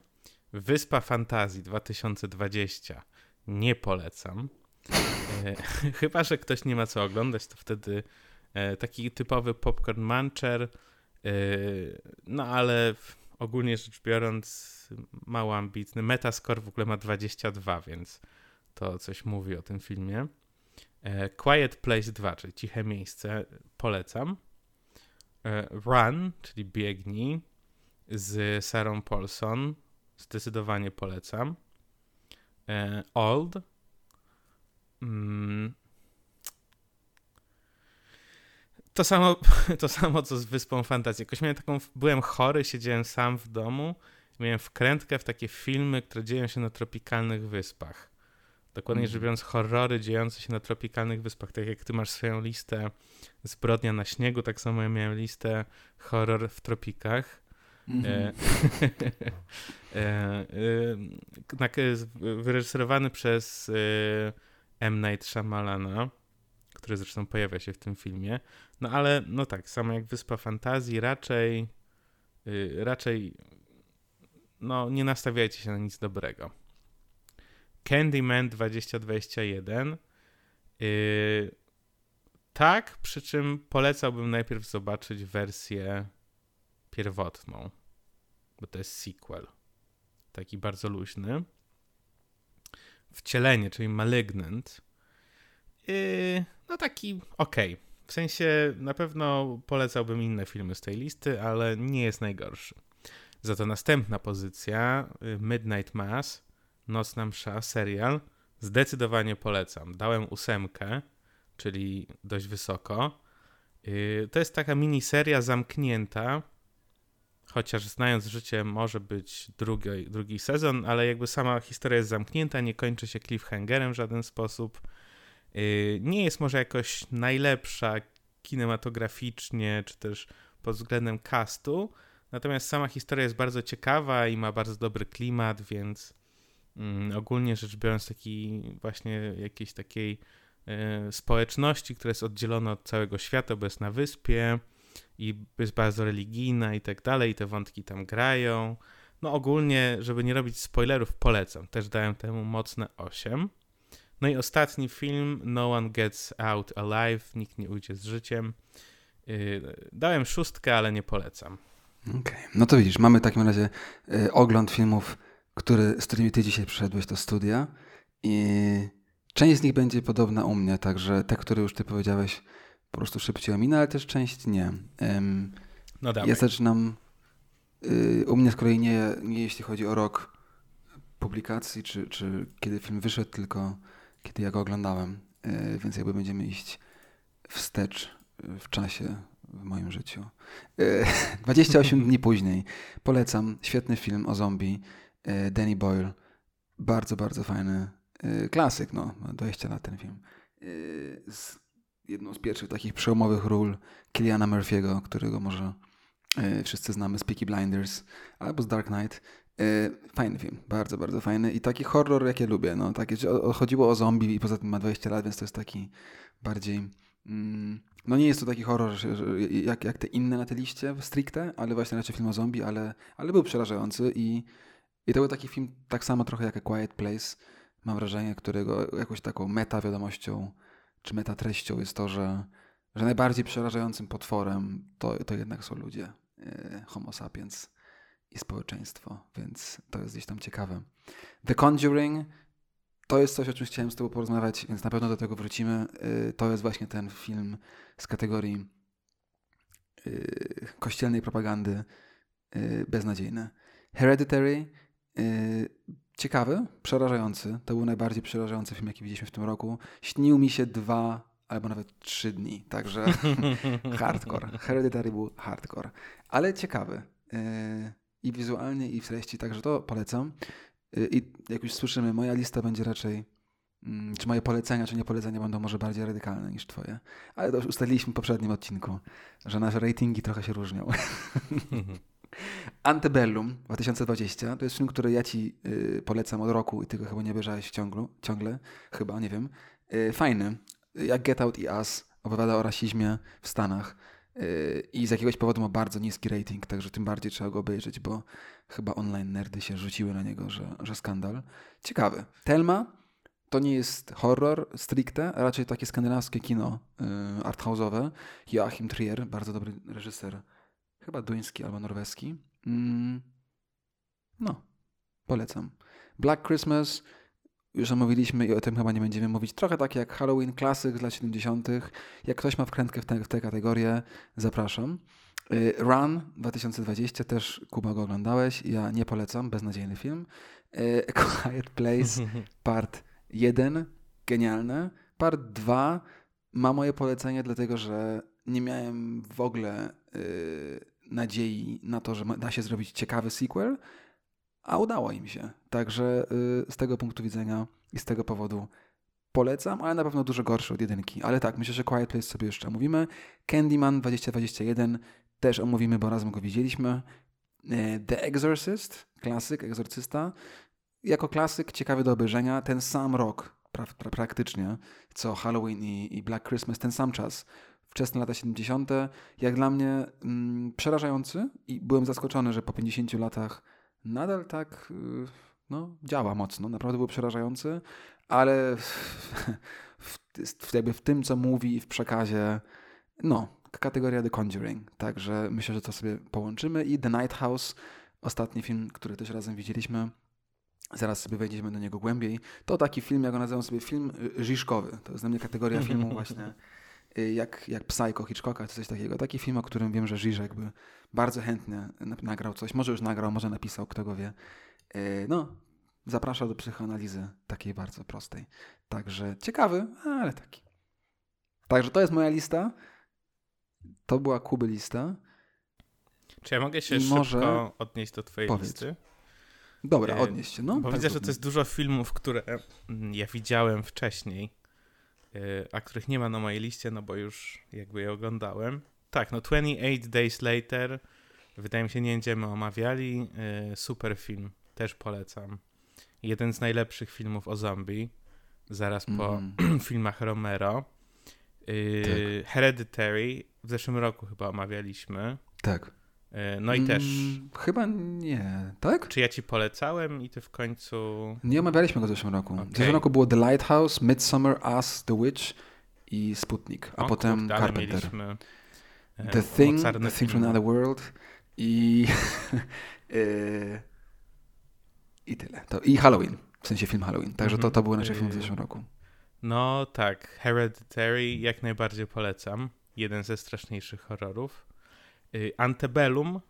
Wyspa Fantazji 2020 nie polecam. E, chyba, że ktoś nie ma co oglądać, to wtedy e, taki typowy popcorn muncher. E, no ale ogólnie rzecz biorąc mało ambitny. Metascore w ogóle ma 22, więc to coś mówi o tym filmie. E, Quiet Place 2, czyli Ciche Miejsce, polecam. E, Run, czyli Biegnij z Sarą Paulson, zdecydowanie polecam. E, Old. Mm, to samo, to samo co z Wyspą Fantazji. Jakoś miałem taką, byłem chory, siedziałem sam w domu, miałem wkrętkę w takie filmy, które dzieją się na tropikalnych wyspach. Dokładnie mm. rzecz biorąc, horrory dziejące się na tropikalnych wyspach. Tak jak ty masz swoją listę Zbrodnia na śniegu, tak samo ja miałem listę horror w tropikach. Mm -hmm. e, e, e, wyreżyserowany przez M. Night Shyamalana który zresztą pojawia się w tym filmie. No ale, no tak, samo jak Wyspa Fantazji, raczej, yy, raczej, no nie nastawiajcie się na nic dobrego. Candyman 2021. Yy, tak, przy czym polecałbym najpierw zobaczyć wersję pierwotną, bo to jest sequel. Taki bardzo luźny. Wcielenie, czyli Malignant. Yy, no taki okej. Okay. W sensie na pewno polecałbym inne filmy z tej listy, ale nie jest najgorszy. Za to następna pozycja, y, Midnight Mass, Nocna Msza, serial, zdecydowanie polecam. Dałem ósemkę, czyli dość wysoko. Y, to jest taka miniseria zamknięta, chociaż znając życie może być drugi, drugi sezon, ale jakby sama historia jest zamknięta, nie kończy się cliffhangerem w żaden sposób. Y, nie jest może jakoś najlepsza kinematograficznie, czy też pod względem castu, natomiast sama historia jest bardzo ciekawa i ma bardzo dobry klimat, więc mm, ogólnie rzecz biorąc taki właśnie jakiejś takiej y, społeczności, która jest oddzielona od całego świata, bo jest na wyspie, i jest bardzo religijna i tak dalej, i te wątki tam grają. No ogólnie, żeby nie robić spoilerów, polecam. Też dałem temu mocne 8. No i ostatni film, No One Gets Out Alive, nikt nie ujdzie z życiem. Yy, dałem szóstkę, ale nie polecam. Okej, okay. no to widzisz, mamy w takim razie y, ogląd filmów, który, z którymi ty dzisiaj przyszedłeś do studia i część z nich będzie podobna u mnie, także te, które już ty powiedziałeś, po prostu szybciej ominę, ale też część nie. Um, no dawaj. Ja zaczynam, y, u mnie z kolei nie, nie jeśli chodzi o rok publikacji, czy, czy kiedy film wyszedł, tylko kiedy ja go oglądałem, y, więc jakby będziemy iść wstecz y, w czasie w moim życiu. 28 dni później polecam świetny film o zombie Danny Boyle. Bardzo, bardzo fajny klasyk, no, 20 lat ten film. Z jedną z pierwszych takich przełomowych ról Kiliana Murphy'ego, którego może wszyscy znamy z Peaky Blinders albo z Dark Knight. Y, fajny film, bardzo, bardzo fajny. I taki horror, jakie lubię. No, takie, chodziło o zombie i poza tym ma 20 lat, więc to jest taki bardziej... Mm, no nie jest to taki horror jak, jak te inne na tej liście stricte, ale właśnie raczej film o zombie, ale, ale był przerażający i, i to był taki film tak samo trochę jak A Quiet Place, mam wrażenie, którego jakąś taką meta wiadomością czy metatreścią jest to, że, że najbardziej przerażającym potworem to, to jednak są ludzie, e, homo sapiens i społeczeństwo, więc to jest gdzieś tam ciekawe. The Conjuring to jest coś, o czym chciałem z Tobą porozmawiać, więc na pewno do tego wrócimy. E, to jest właśnie ten film z kategorii e, kościelnej propagandy beznadziejny. Hereditary ciekawy, przerażający. To był najbardziej przerażający film, jaki widzieliśmy w tym roku. Śnił mi się dwa albo nawet trzy dni, także hardcore. Hereditary był hardcore, ale ciekawy. I wizualnie, i w treści, także to polecam. Yy, I jak już słyszymy, moja lista będzie raczej mm, czy moje polecenia, czy nie polecenia będą może bardziej radykalne niż twoje. Ale to już ustaliliśmy w poprzednim odcinku, że nasze ratingi trochę się różnią. Antebellum 2020 to jest film, który ja ci y, polecam od roku i ty go chyba nie obejrzałeś ciągle, ciągle chyba, nie wiem. Y, fajny. Jak Get Out i Us opowiada o rasizmie w Stanach y, i z jakiegoś powodu ma bardzo niski rating, także tym bardziej trzeba go obejrzeć, bo chyba online nerdy się rzuciły na niego, że, że skandal. Ciekawy. Telma to nie jest horror stricte, raczej takie skandynawskie kino y, arthouse'owe. Joachim Trier, bardzo dobry reżyser chyba duński albo norweski. Mm, no, polecam. Black Christmas, już omówiliśmy i o tym chyba nie będziemy mówić. Trochę tak jak Halloween klasyk z lat 70. Jak ktoś ma wkrętkę w tę, w tę kategorię, zapraszam. Y, Run 2020 też Kuba go oglądałeś. Ja nie polecam, beznadziejny film. Y, Quiet Place part 1, genialne. Part 2 ma moje polecenie, dlatego że nie miałem w ogóle yy, nadziei na to, że da się zrobić ciekawy sequel, a udało im się. Także yy, z tego punktu widzenia i z tego powodu polecam, ale na pewno dużo gorszy od jedynki. Ale tak, myślę, że Quiet Place sobie jeszcze omówimy. Candyman 2021 też omówimy, bo razem go widzieliśmy. Y, The Exorcist, klasyk, egzorcysta. Jako klasyk, ciekawy do obejrzenia. Ten sam rok, pra, pra, praktycznie, co Halloween i, i Black Christmas, ten sam czas wczesne lata 70. Jak dla mnie mm, przerażający i byłem zaskoczony, że po 50 latach nadal tak y, no, działa mocno. Naprawdę był przerażający, ale w, w, jakby w tym, co mówi w przekazie, no, kategoria The Conjuring. Także myślę, że to sobie połączymy. I The Night House, ostatni film, który też razem widzieliśmy. Zaraz sobie wejdziemy do niego głębiej. To taki film, jak go nazywam sobie, film Żiszkowy. To jest dla mnie kategoria filmu właśnie Y, jak, jak Psycho Hitchcocka czy coś takiego. Taki film, o którym wiem, że Żyżek by bardzo chętnie nagrał coś. Może już nagrał, może napisał, kto go wie. Y, no, zapraszał do psychoanalizy takiej bardzo prostej. Także ciekawy, ale taki. Także to jest moja lista. To była Kuby lista. Czy ja mogę się I szybko może... odnieść do twojej Powiedz. listy? Dobra, odnieść się. No, Bo tak widzę, że to jest dużo filmów, które mm, ja widziałem wcześniej, a których nie ma na mojej liście, no bo już jakby je oglądałem. Tak, no 28 Days Later, wydaje mi się, nie będziemy omawiali. E, super film, też polecam. Jeden z najlepszych filmów o zombie, zaraz po mm. filmach Romero. E, tak. Hereditary, w zeszłym roku chyba omawialiśmy. Tak. E, no i mm, też. Chyba nie, tak? Czy ja ci polecałem i ty w końcu. Nie omawialiśmy go w zeszłym roku. Okay. W zeszłym roku było The Lighthouse, Midsummer, Us, The Witch i Sputnik, a o, potem kurde, Carpenter. Mieliśmy, e, The Thing, The Thing from Another World i. E, I tyle. To, I Halloween, w sensie film Halloween. Także to, to były nasze filmy w zeszłym roku. No tak, Hereditary jak najbardziej polecam. Jeden ze straszniejszych horrorów. Y, Antebellum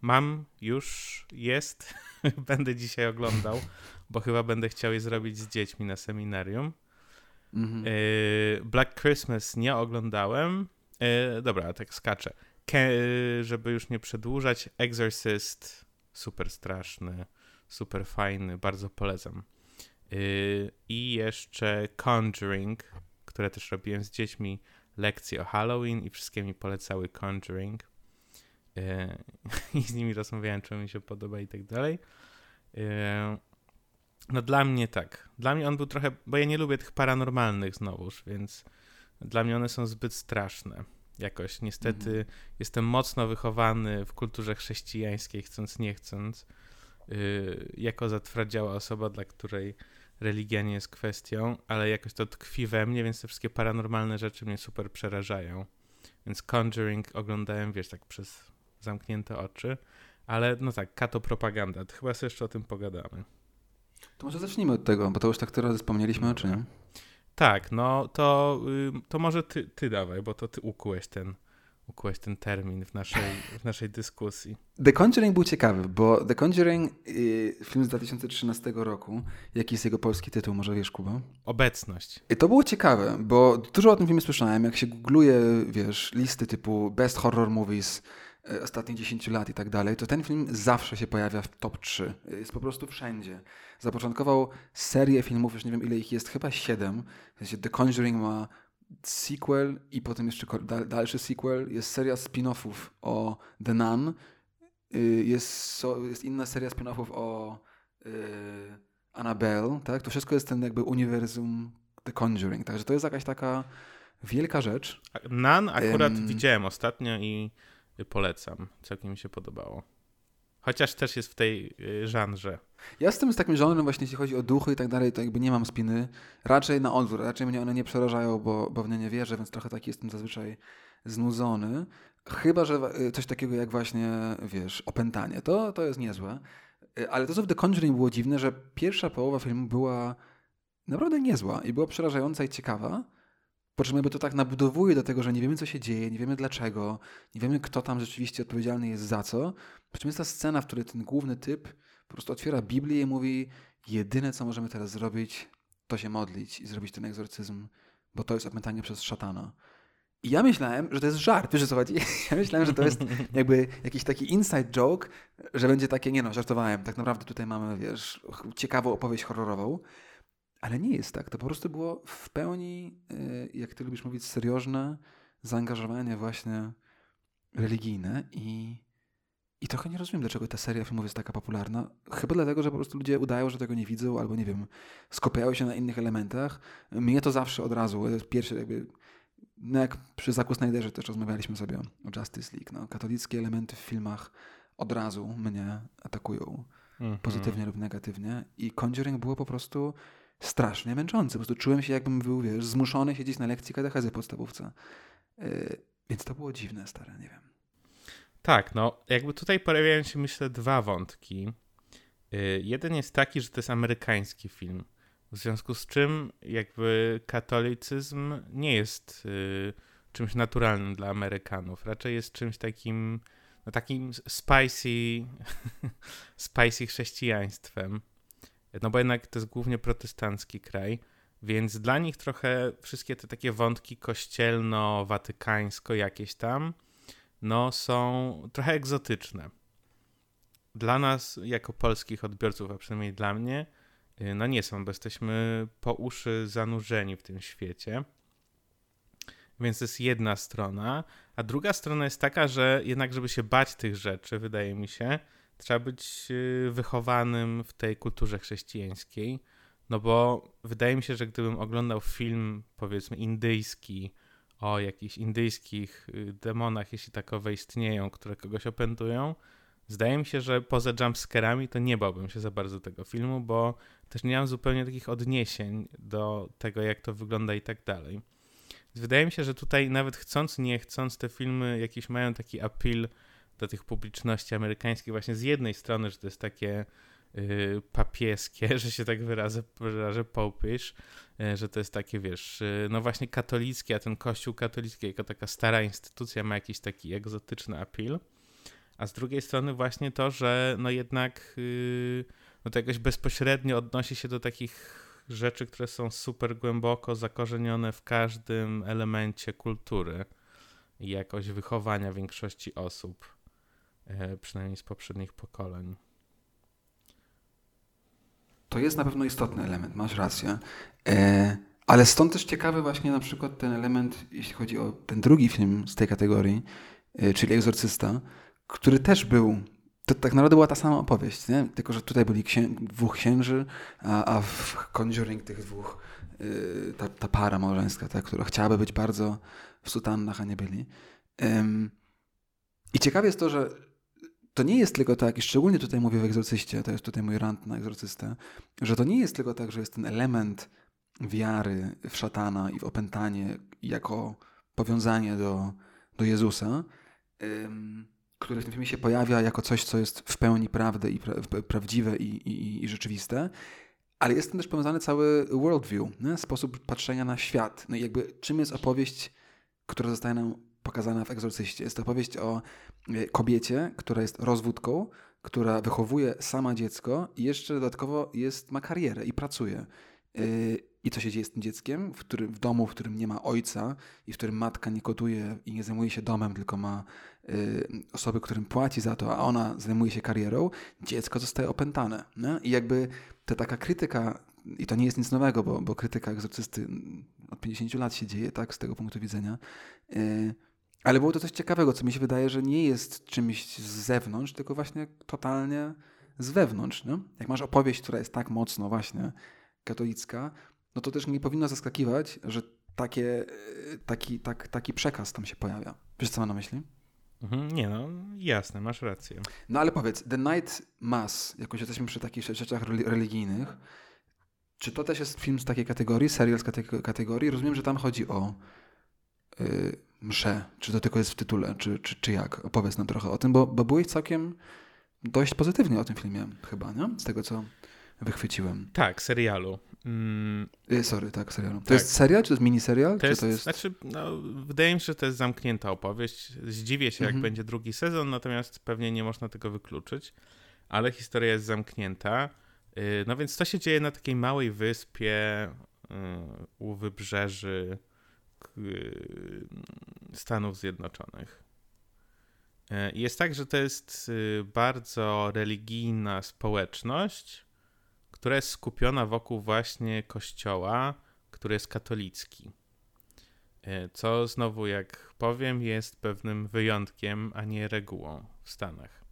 mam, już jest, będę dzisiaj oglądał, bo chyba będę chciał je zrobić z dziećmi na seminarium. Mhm. Y, Black Christmas nie oglądałem. Y, dobra, tak skaczę. Ke żeby już nie przedłużać, Exorcist super straszny, super fajny, bardzo polecam. I jeszcze Conjuring, które też robiłem z dziećmi, lekcje o Halloween i wszystkie mi polecały Conjuring. E, i z nimi rozmawiałem, czy mi się podoba i tak dalej. E, no dla mnie tak. Dla mnie on był trochę, bo ja nie lubię tych paranormalnych znowuż, więc dla mnie one są zbyt straszne. Jakoś niestety mhm. jestem mocno wychowany w kulturze chrześcijańskiej, chcąc nie chcąc, yy, jako zatwardziała osoba, dla której religia nie jest kwestią, ale jakoś to tkwi we mnie, więc te wszystkie paranormalne rzeczy mnie super przerażają. Więc Conjuring oglądałem, wiesz, tak przez zamknięte oczy. Ale no tak, kato propaganda. To chyba sobie jeszcze o tym pogadamy. To może zacznijmy od tego, bo to już tak tyle wspomnieliśmy, czy nie? Tak, no to, to może ty, ty dawaj, bo to ty ukułeś ten, ukułeś ten termin w naszej, w naszej dyskusji. The Conjuring był ciekawy, bo The Conjuring, y, film z 2013 roku, jaki jest jego polski tytuł, może wiesz, Kuba? Obecność. I to było ciekawe, bo dużo o tym filmie słyszałem, jak się googluje, wiesz, listy typu Best Horror Movies, ostatnich 10 lat i tak dalej, to ten film zawsze się pojawia w top 3. Jest po prostu wszędzie. Zapoczątkował serię filmów, już nie wiem ile ich jest, chyba 7. W sensie The Conjuring ma sequel i potem jeszcze dalszy sequel. Jest seria spin-offów o The Nun. Y, jest, jest inna seria spin-offów o yy, Annabelle, tak? To wszystko jest ten jakby uniwersum The Conjuring. Także to jest jakaś taka wielka rzecz. Nun akurat um, widziałem ostatnio i polecam. Całkiem mi się podobało. Chociaż też jest w tej y, żanrze. Ja jestem z takim żonrem właśnie, jeśli chodzi o duchy i tak dalej, to jakby nie mam spiny. Raczej na odwrót, raczej mnie one nie przerażają, bo, bo w nie nie wierzę, więc trochę taki jestem zazwyczaj znudzony. Chyba, że y, coś takiego jak właśnie, wiesz, opętanie, to, to jest niezłe. Y, ale to, co w The Conjuring było dziwne, że pierwsza połowa filmu była naprawdę niezła i była przerażająca i ciekawa, po czym jakby to tak nabudowuje do tego, że nie wiemy, co się dzieje, nie wiemy dlaczego, nie wiemy, kto tam rzeczywiście odpowiedzialny jest za co. Po czym jest ta scena, w której ten główny typ po prostu otwiera Biblię i mówi: Jedyne, co możemy teraz zrobić, to się modlić i zrobić ten egzorcyzm, bo to jest opętanie przez szatana. I ja myślałem, że to jest żart, wiesz co chodzi? Ja myślałem, że to jest jakby jakiś taki inside joke, że będzie takie, nie no, żartowałem, tak naprawdę tutaj mamy, wiesz, ciekawą opowieść horrorową. Ale nie jest tak. To po prostu było w pełni, y, jak ty lubisz mówić, seriozne zaangażowanie właśnie religijne i, i trochę nie rozumiem, dlaczego ta seria filmów jest taka popularna. Chyba dlatego, że po prostu ludzie udają, że tego nie widzą, albo nie wiem, skupiają się na innych elementach. Mnie to zawsze od razu, jest pierwszy jakby, no jak przy Zaku Snyderze też rozmawialiśmy sobie o Justice League, no, katolickie elementy w filmach od razu mnie atakują, mm -hmm. pozytywnie lub negatywnie i Conjuring było po prostu strasznie męczący. Po prostu czułem się, jakbym był, wiesz, zmuszony siedzieć na lekcji katechezy podstawówce. Yy, więc to było dziwne, stare, nie wiem. Tak, no jakby tutaj pojawiają się, myślę, dwa wątki. Yy, jeden jest taki, że to jest amerykański film. W związku z czym jakby katolicyzm nie jest yy, czymś naturalnym dla Amerykanów. Raczej jest czymś takim, no takim spicy, spicy chrześcijaństwem. No bo jednak to jest głównie protestancki kraj. Więc dla nich trochę wszystkie te takie wątki kościelno-watykańsko jakieś tam, no są trochę egzotyczne. Dla nas, jako polskich odbiorców, a przynajmniej dla mnie, y, no nie są, bo jesteśmy po uszy zanurzeni w tym świecie. Więc to jest jedna strona. A druga strona jest taka, że jednak, żeby się bać tych rzeczy, wydaje mi się, trzeba być y, wychowanym w tej kulturze chrześcijańskiej. No bo wydaje mi się, że gdybym oglądał film, powiedzmy, indyjski, o jakichś indyjskich y, demonach, jeśli takowe istnieją, które kogoś opętują, zdaje mi się, że poza jumpscarami to nie bałbym się za bardzo tego filmu, bo też nie mam zupełnie takich odniesień do tego, jak to wygląda i tak dalej. Wydaje mi się, że tutaj nawet chcąc, nie chcąc, te filmy jakieś mają taki appeal do tych publiczności amerykańskich właśnie z jednej strony, że to jest takie y, papieskie, że się tak wyrażę, wyrażę popisz, y, że to jest takie, wiesz, y, no właśnie katolickie, a ten kościół katolicki jako taka stara instytucja ma jakiś taki egzotyczny appeal, a z drugiej strony właśnie to, że no jednak y, no to jakoś bezpośrednio odnosi się do takich rzeczy, które są super głęboko zakorzenione w każdym elemencie kultury i jakoś wychowania większości osób, przynajmniej z poprzednich pokoleń. To jest na pewno istotny element, masz rację. E, ale stąd też ciekawy właśnie na przykład ten element, jeśli chodzi o ten drugi film z tej kategorii, e, czyli Egzorcysta, który też był to tak naprawdę była ta sama opowieść, nie? tylko że tutaj byli księ dwóch księży, a, a w Conjuring tych dwóch yy, ta, ta, para małżeńska, ta, która chciałaby być bardzo w sutannach, a nie byli. I ciekawe jest to, że to nie jest tylko tak, i szczególnie tutaj mówię w egzorcyście, to jest tutaj mój rant na egzorcystę, że to nie jest tylko tak, że jest ten element wiary w szatana i w opętanie jako powiązanie do, do Jezusa, ym, który w tym filmie się pojawia jako coś, co jest w pełni prawdy i pra prawdziwe i, i, i, rzeczywiste, ale jest tam też powiązany cały worldview, nie? sposób patrzenia na świat. No i jakby czym jest opowieść, która zostaje nam pokazana w Egzorcyście? Jest to opowieść o e, kobiecie, która jest rozwódką, która wychowuje sama dziecko i jeszcze dodatkowo jest, ma karierę i pracuje. E, I co się dzieje z tym dzieckiem, w, którym, w domu, w którym nie ma ojca i w którym matka nie kotuje i nie zajmuje się domem, tylko ma Y, osoby, którym płaci za to, a ona zajmuje się karierą, dziecko zostaje opętane. Nie? I jakby ta taka krytyka, i to nie jest nic nowego, bo, bo krytyka egzorcysty od 50 lat się dzieje, tak, z tego punktu widzenia. Y, ale było to coś ciekawego, co mi się wydaje, że nie jest czymś z zewnątrz, tylko właśnie totalnie z wewnątrz. Nie? Jak masz opowieść, która jest tak mocno właśnie katolicka, no to też nie powinno zaskakiwać, że takie, y, taki, tak, taki przekaz tam się pojawia. Wiesz, co mam na myśli? Mhm, nie no, jasne, masz rację. No ale powiedz, The Night Mass, jakoś jesteśmy przy takich rzeczach religijnych, czy to też jest film z takiej kategorii, serial z tej kategorii? Rozumiem, że tam chodzi o yy, mszę. Czy to tylko jest w tytule, czy, czy, czy jak? Opowiedz nam trochę o tym, bo, bo byłeś całkiem dość pozytywnie o tym filmie chyba, nie? Z tego, co wychwyciłem. Tak, serialu. Mm. Y, sorry, tak, serialu. To tak. jest serial, czy to jest miniserial? To jest, to jest... Znaczy, no, wydaje mi się, że to jest zamknięta opowieść. Zdziwię się, jak mhm. będzie drugi sezon, natomiast pewnie nie można tego wykluczyć. Ale historia jest zamknięta. Y, no więc to się dzieje na takiej małej wyspie y, u wybrzeży Stanów Zjednoczonych. Jest tak, że to jest bardzo religijna społeczność, która jest skupiona wokół właśnie kościoła, który jest katolicki. E, co znowu, jak powiem, jest pewnym wyjątkiem, a nie regułą w Stanach.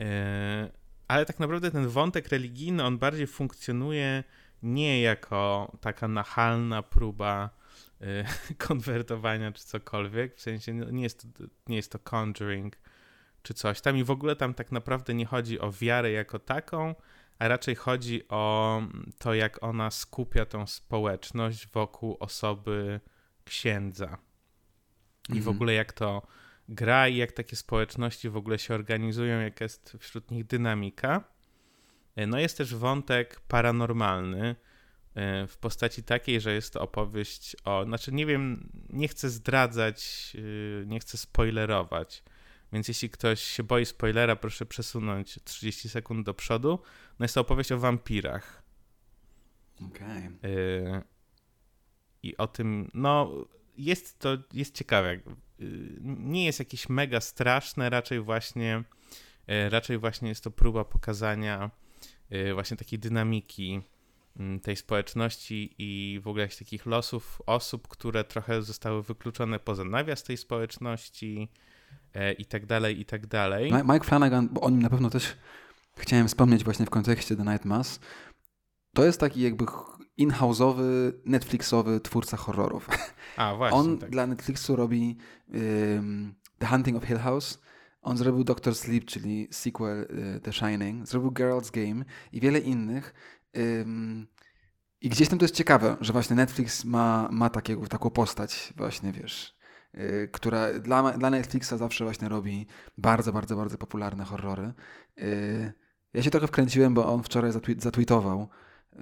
E, ale tak naprawdę ten wątek religijny, on bardziej funkcjonuje nie jako taka nachalna próba e, konwertowania czy cokolwiek, w sensie no, nie jest to, nie jest to conjuring czy coś tam i w ogóle tam tak naprawdę nie chodzi o wiarę jako taką, a raczej chodzi o to, jak ona skupia tą społeczność wokół osoby księdza. I w mhm. ogóle jak to gra i jak takie społeczności w ogóle się organizują, jaka jest wśród nich dynamika. E, no jest też wątek paranormalny w postaci takiej, że jest to opowieść o, znaczy nie wiem, nie chcę zdradzać, e, nie chcę spoilerować, więc jeśli ktoś się boi spoilera, proszę przesunąć 30 sekund do przodu. No jest to opowieść o wampirach. Okej. Okay. i o tym, no jest to, jest ciekawe. Nie jest jakieś mega straszne, raczej właśnie, raczej właśnie jest to próba pokazania właśnie takiej dynamiki tej społeczności i w ogóle jakichś takich losów osób, które trochę zostały wykluczone poza nawias tej społeczności i tak dalej, i tak dalej. Mike Flanagan, bo o nim na pewno też chciałem wspomnieć właśnie w kontekście The Night Mass, to jest taki jakby in-house'owy, Netflixowy twórca horrorów. A, właśnie. On tak. dla Netflixu robi um, The Hunting of Hill House, on zrobił Doctor Sleep, czyli sequel y, The Shining, zrobił Geralt's Game i wiele innych. I gdzieś tam to jest ciekawe, że właśnie Netflix ma, ma takiego, taką postać właśnie, wiesz, y, która dla, dla Netflixa zawsze właśnie robi bardzo, bardzo, bardzo popularne horrory. Y, ja się trochę wkręciłem, bo on wczoraj zatweetował,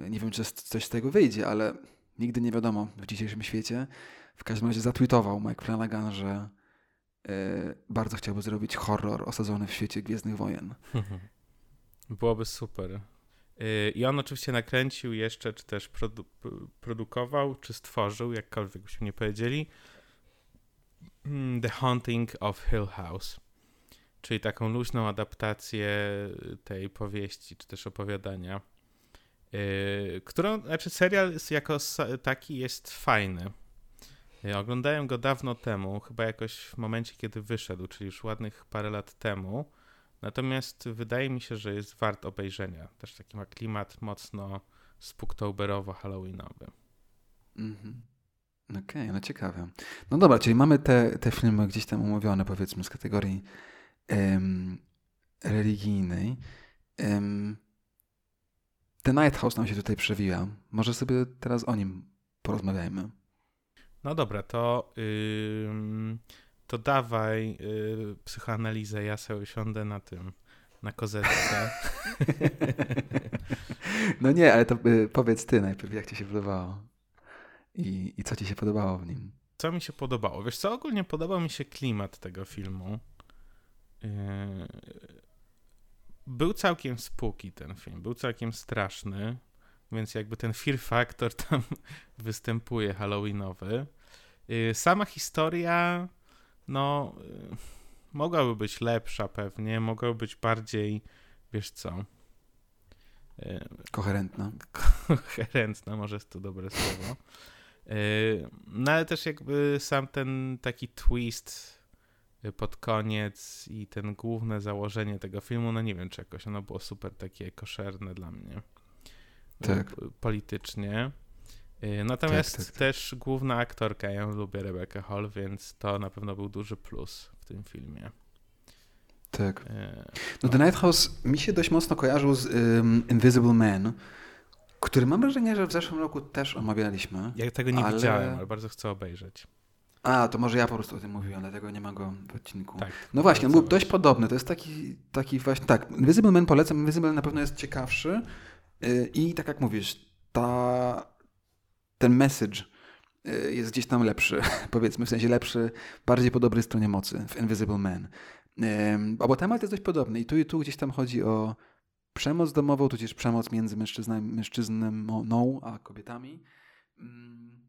nie wiem, czy coś z tego wyjdzie, ale nigdy nie wiadomo w dzisiejszym świecie. W każdym razie zatweetował Mike Flanagan, że bardzo chciałby zrobić horror osadzony w świecie Gwiezdnych Wojen. Byłoby super. Yy, I on oczywiście nakręcił jeszcze, czy też produ produkował, czy stworzył, jakkolwiek byśmy nie powiedzieli, hmm, The Haunting of Hill House, czyli taką luźną adaptację tej powieści, czy też opowiadania Yy, którą, znaczy serial jako taki jest fajny. Yy, oglądałem go dawno temu, chyba jakoś w momencie, kiedy wyszedł, czyli już ładnych parę lat temu. Natomiast wydaje mi się, że jest wart obejrzenia. Też taki ma klimat mocno spooktoberowo-halloweenowy. Mhm. Okej, okay, no ciekawe. No dobra, czyli mamy te, te filmy gdzieś tam umówione, powiedzmy, z kategorii um, religijnej. Um, The Night House nam się tutaj przewija. Może sobie teraz o nim porozmawiajmy. No dobra, to, yy, to dawaj yy, psychoanalizę. Ja sobie usiądę na tym, na kozetce. no nie, ale to yy, powiedz ty najpierw, jak ci się podobało i, i co ci się podobało w nim. Co mi się podobało? Wiesz co, ogólnie podobał mi się klimat tego filmu. Yy, był całkiem spooky ten film, był całkiem straszny, więc jakby ten fear factor tam występuje halloweenowy. Y, sama historia, no, y, mogłaby być lepsza pewnie, mogłaby być bardziej, wiesz co... Y, koherentna. Koherentna, może jest to dobre słowo. No ale też jakby sam ten taki twist pod koniec i ten główne założenie tego filmu, no nie wiem, czy jakoś ono było super takie koszerne dla mnie. Tak. Politycznie. Y, natomiast tak, tak, tak. też główna aktorka, ja lubię Rebecca Hall, więc to na pewno był duży plus w tym filmie. Tak. Y, no, The Night House mi się dość mocno kojarzył z um, Invisible Man, który mam wrażenie, że w zeszłym roku też omawialiśmy. Ja tego nie ale... widziałem, ale bardzo chcę obejrzeć. A, to może ja po prostu o tym mówiłem, dlatego nie ma go w odcinku. Tak, no właśnie, on był dość podobny. To jest taki, taki właśnie, tak, Invisible Man polecam, Invisible na pewno jest ciekawszy yy, i tak jak mówisz, ta, ten message yy, jest gdzieś tam lepszy, powiedzmy, w sensie lepszy, bardziej po dobrej stronie mocy w Invisible Man. Yy, bo temat jest dość podobny i tu i tu gdzieś tam chodzi o przemoc domową, tudzież przemoc między mężczyzną, a kobietami. Mm,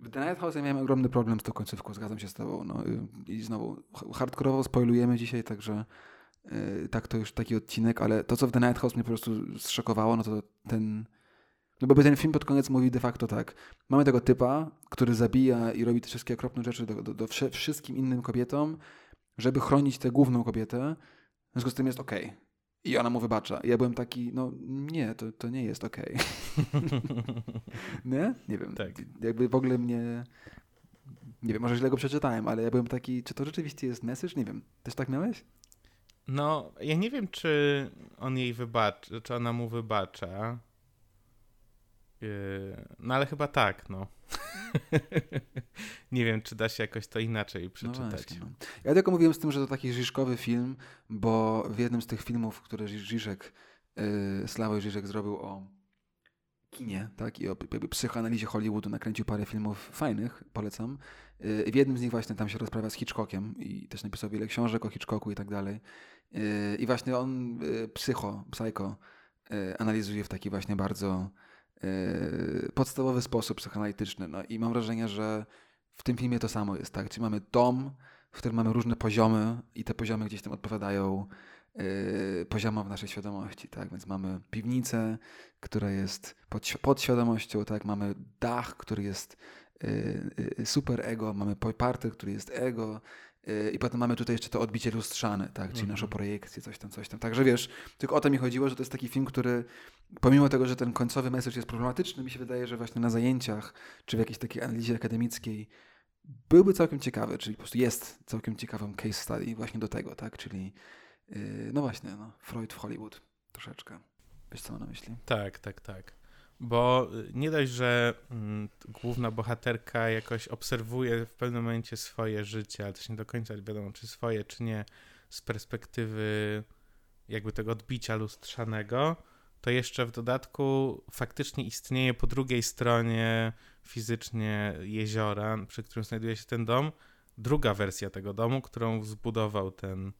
w The Night House ja miałem ogromny problem z tą końcówką, zgadzam się z tobą. No, I znowu, hardkorowo spoilujemy dzisiaj, także yy, tak to już taki odcinek, ale to, co w The Night House mnie po prostu zszokowało, no to ten... No bo ten film pod koniec mówi de facto tak. Mamy tego typa, który zabija i robi te wszystkie okropne rzeczy do, do, do wszystkim innym kobietom, żeby chronić tę główną kobietę. W związku z tym jest okej. Okay. I ona mu wybacza. I ja byłem taki, no nie, to, to nie jest okej. Okay. nie? Nie wiem. Tak. Jakby w ogóle mnie... Nie wiem, może źle go przeczytałem, ale ja byłem taki, czy to rzeczywiście jest message? Nie wiem. Też tak miałeś? No, ja nie wiem, czy on jej wybacza, czy ona mu wybacza. Yy, no ale chyba tak, no. nie wiem, czy da się jakoś to inaczej no przeczytać. No właśnie, no. Ja tylko mówiłem z tym, że to taki Żyżkowy film, bo w jednym z tych filmów, które Żyżek, yy, Sławoj Żyżek zrobił o kinie, tak, i o psychoanalizie Hollywoodu nakręcił parę filmów fajnych, polecam. Yy, w jednym z nich właśnie tam się rozprawia z Hitchcockiem i też napisał wiele książek o Hitchcocku i tak dalej. Yy, I właśnie on yy, psycho, psycho yy, analizuje w taki właśnie bardzo podstawowy sposób psychoanalityczny. No i mam wrażenie, że w tym filmie to samo jest, tak? Czyli mamy dom, w którym mamy różne poziomy i te poziomy gdzieś tam odpowiadają yy, poziomom naszej świadomości, tak? Więc mamy piwnicę, która jest pod, świadomością, tak? Mamy dach, który jest yy, yy, super ego, mamy parter, który jest ego, yy, i potem mamy tutaj jeszcze to odbicie lustrzane, tak? Czyli naszą mhm. projekcję, coś tam, coś tam. Także wiesz, tylko o to mi chodziło, że to jest taki film, który pomimo tego, że ten końcowy message jest problematyczny, mi się wydaje, że właśnie na zajęciach, czy w jakiejś takiej analizie akademickiej byłby całkiem ciekawy, czyli po prostu jest całkiem ciekawą case study właśnie do tego, tak? Czyli yy, no właśnie, no, Freud w Hollywood troszeczkę. Wiesz, co mam na myśli? Tak, tak, tak. Bo y, nie dość, że mm, główna bohaterka jakoś obserwuje w pewnym momencie swoje życie, ale też nie do końca wiadomo, czy swoje, czy nie, z perspektywy jakby tego odbicia lustrzanego, to jeszcze w dodatku faktycznie istnieje po drugiej stronie fizycznie jeziora, przy którym znajduje się ten dom, druga wersja tego domu, którą zbudował ten,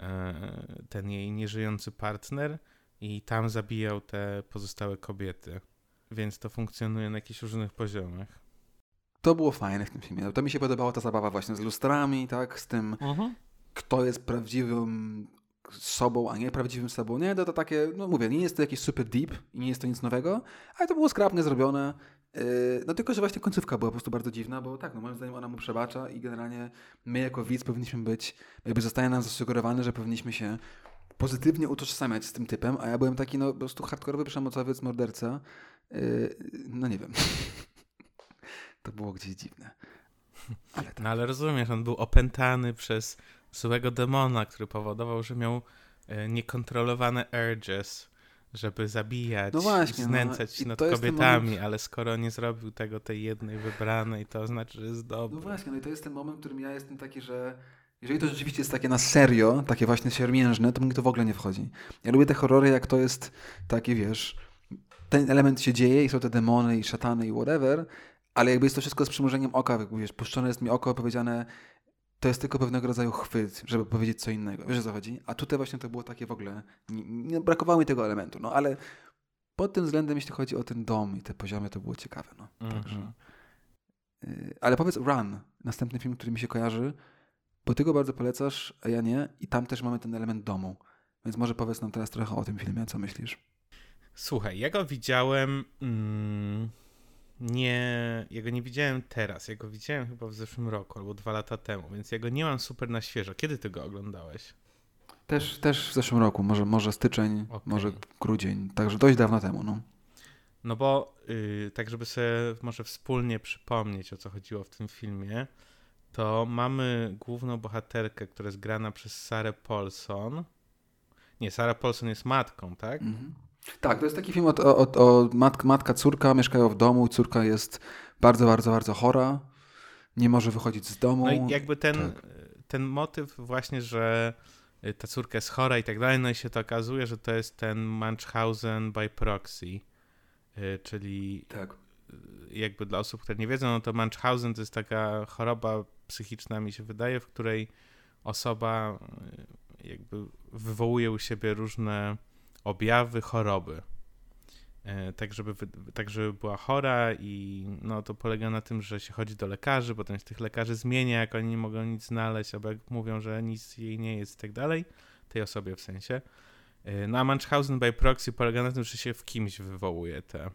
e, ten jej nieżyjący partner i tam zabijał te pozostałe kobiety. Więc to funkcjonuje na jakichś różnych poziomach. To było fajne w tym filmie. To mi się podobała ta zabawa właśnie z lustrami, tak, z tym, uh mhm. -huh. kto jest prawdziwym sobą, a nie prawdziwym sobą. Nie, to, to takie, no mówię, nie jest to jakieś super deep i nie jest to nic nowego, ale to było skrapnie zrobione. Yy, no tylko, że właśnie końcówka była po prostu bardzo dziwna, bo tak, no moim zdaniem ona mu przebacza i generalnie my jako widz powinniśmy być, jakby zostaje nam zasugerowane, że powinniśmy się pozytywnie utożsamiać z tym typem, a ja byłem taki no po prostu hardkorowy przemocowiec, morderca. Yy, no nie wiem. to było gdzieś dziwne. Ale tak. No ale rozumiesz, on był opętany przez złego demona, który powodował, że miał e, niekontrolowane urges, żeby zabijać, no właśnie, no. znęcać się nad kobietami, moment... ale skoro nie zrobił tego tej jednej wybranej, to znaczy, że jest dobry. No właśnie, no i to jest ten moment, w którym ja jestem taki, że jeżeli to rzeczywiście jest takie na serio, takie właśnie siermiężne, to mi to w ogóle nie wchodzi. Ja lubię te horrory, jak to jest takie, wiesz, ten element się dzieje i są te demony i szatany i whatever, ale jakby jest to wszystko z przymrużeniem oka, wiesz, puszczone jest mi oko, powiedziane to jest tylko pewnego rodzaju chwyt, żeby powiedzieć co innego. Wiesz o co chodzi? A tutaj właśnie to było takie w ogóle, nie, nie, brakowało mi tego elementu, no ale pod tym względem, jeśli chodzi o ten dom i te poziomy, to było ciekawe, no. Mm -hmm. Także, yy, ale powiedz Run, następny film, który mi się kojarzy, bo ty go bardzo polecasz, a ja nie i tam też mamy ten element domu. Więc może powiedz nam teraz trochę o tym filmie, co myślisz? Słuchaj, ja go widziałem... Mm nie, ja go nie widziałem teraz, ja go widziałem chyba w zeszłym roku albo dwa lata temu, więc ja go nie mam super na świeżo. Kiedy ty go oglądałeś? Też, też w zeszłym roku, może, może styczeń, okay. może grudzień, także dość dawno temu. No, no bo yy, tak, żeby sobie może wspólnie przypomnieć, o co chodziło w tym filmie, to mamy główną bohaterkę, która jest grana przez Sarę Paulson. Nie, Sarah Paulson jest matką, tak? -hmm. Tak, to jest taki film o, o, o matka, matka, córka mieszkają w domu, córka jest bardzo, bardzo, bardzo chora, nie może wychodzić z domu. No i jakby ten, tak. ten motyw właśnie, że ta córka jest chora i tak dalej, no i się to okazuje, że to jest ten Munchausen by proxy, y, czyli tak. jakby dla osób, które nie wiedzą, no to Munchausen to jest taka choroba psychiczna, mi się wydaje, w której osoba y, jakby wywołuje u siebie różne objawy choroby. E, tak żeby, tak, żeby była chora i no, to polega na tym, że się chodzi do lekarzy, potem się tych lekarzy zmienia, jak oni nie mogą nic znaleźć, albo jak mówią, że nic jej nie jest i tak dalej, tej osobie w sensie. E, no a Munchausen by proxy polega na tym, że się w kimś wywołuje te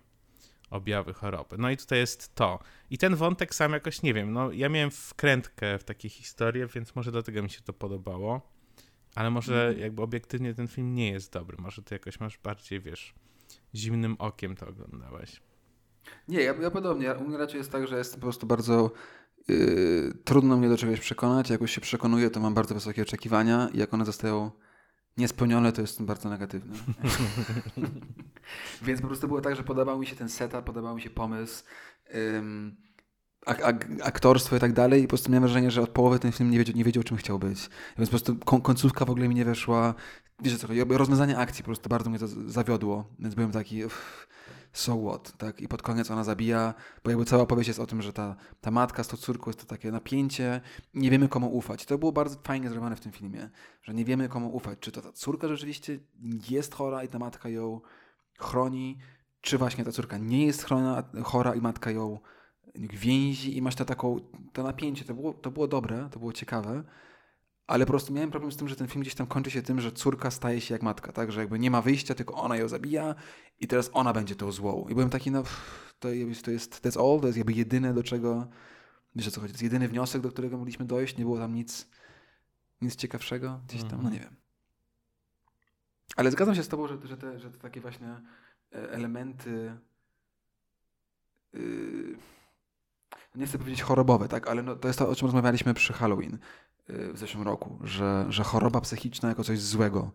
objawy choroby. No i tutaj jest to. I ten wątek sam jakoś, nie wiem, no ja miałem wkrętkę w takie historie, więc może dlatego mi się to podobało. Ale może mhm. jakby obiektywnie ten film nie jest dobry. Może ty jakoś masz bardziej, wiesz, zimnym okiem to oglądałeś. Nie, ja, ja podobnie. U mnie raczej jest tak, że jestem po prostu bardzo yy, trudno mnie do czegoś przekonać. Jak już się przekonuję, to mam bardzo wysokie oczekiwania i jak one zostają niespełnione, to jestem bardzo negatywny. Więc po prostu było tak, że podobał mi się ten setup, podobał mi się pomysł. Aktorstwo i tak dalej i po prostu miałem wrażenie, że od połowy ten film nie wiedział, nie wiedział czym chciał być. Więc po prostu końcówka w ogóle mi nie weszła. Wiecie co, rozwiązanie akcji po prostu bardzo mnie zawiodło, więc byłem taki uff, so what, tak? I pod koniec ona zabija, bo jakby cała opowieść jest o tym, że ta, ta matka z tą córką jest to takie napięcie, nie wiemy komu ufać. To było bardzo fajnie zrobione w tym filmie, że nie wiemy komu ufać. Czy to ta córka rzeczywiście jest chora i ta matka ją chroni, czy właśnie ta córka nie jest chrona, chora i matka ją więzi i masz to taką, to napięcie, to było, to było dobre, to było ciekawe, ale po prostu miałem problem z tym, że ten film gdzieś tam kończy się tym, że córka staje się jak matka, tak, że jakby nie ma wyjścia, tylko ona ją zabija i teraz ona będzie tą złą. I byłem taki, no to, to jest, that's all, to jest jakby jedyne do czego, wiesz o co chodzi, to jest jedyny wniosek, do którego mogliśmy dojść, nie było tam nic, nic ciekawszego, gdzieś tam, no nie wiem. Ale zgadzam się z tobą, że, że, te, że te takie właśnie e, elementy yy, nie chcę powiedzieć chorobowe, tak, ale no, to jest to, o czym rozmawialiśmy przy Halloween w zeszłym roku, że, że choroba psychiczna jako coś złego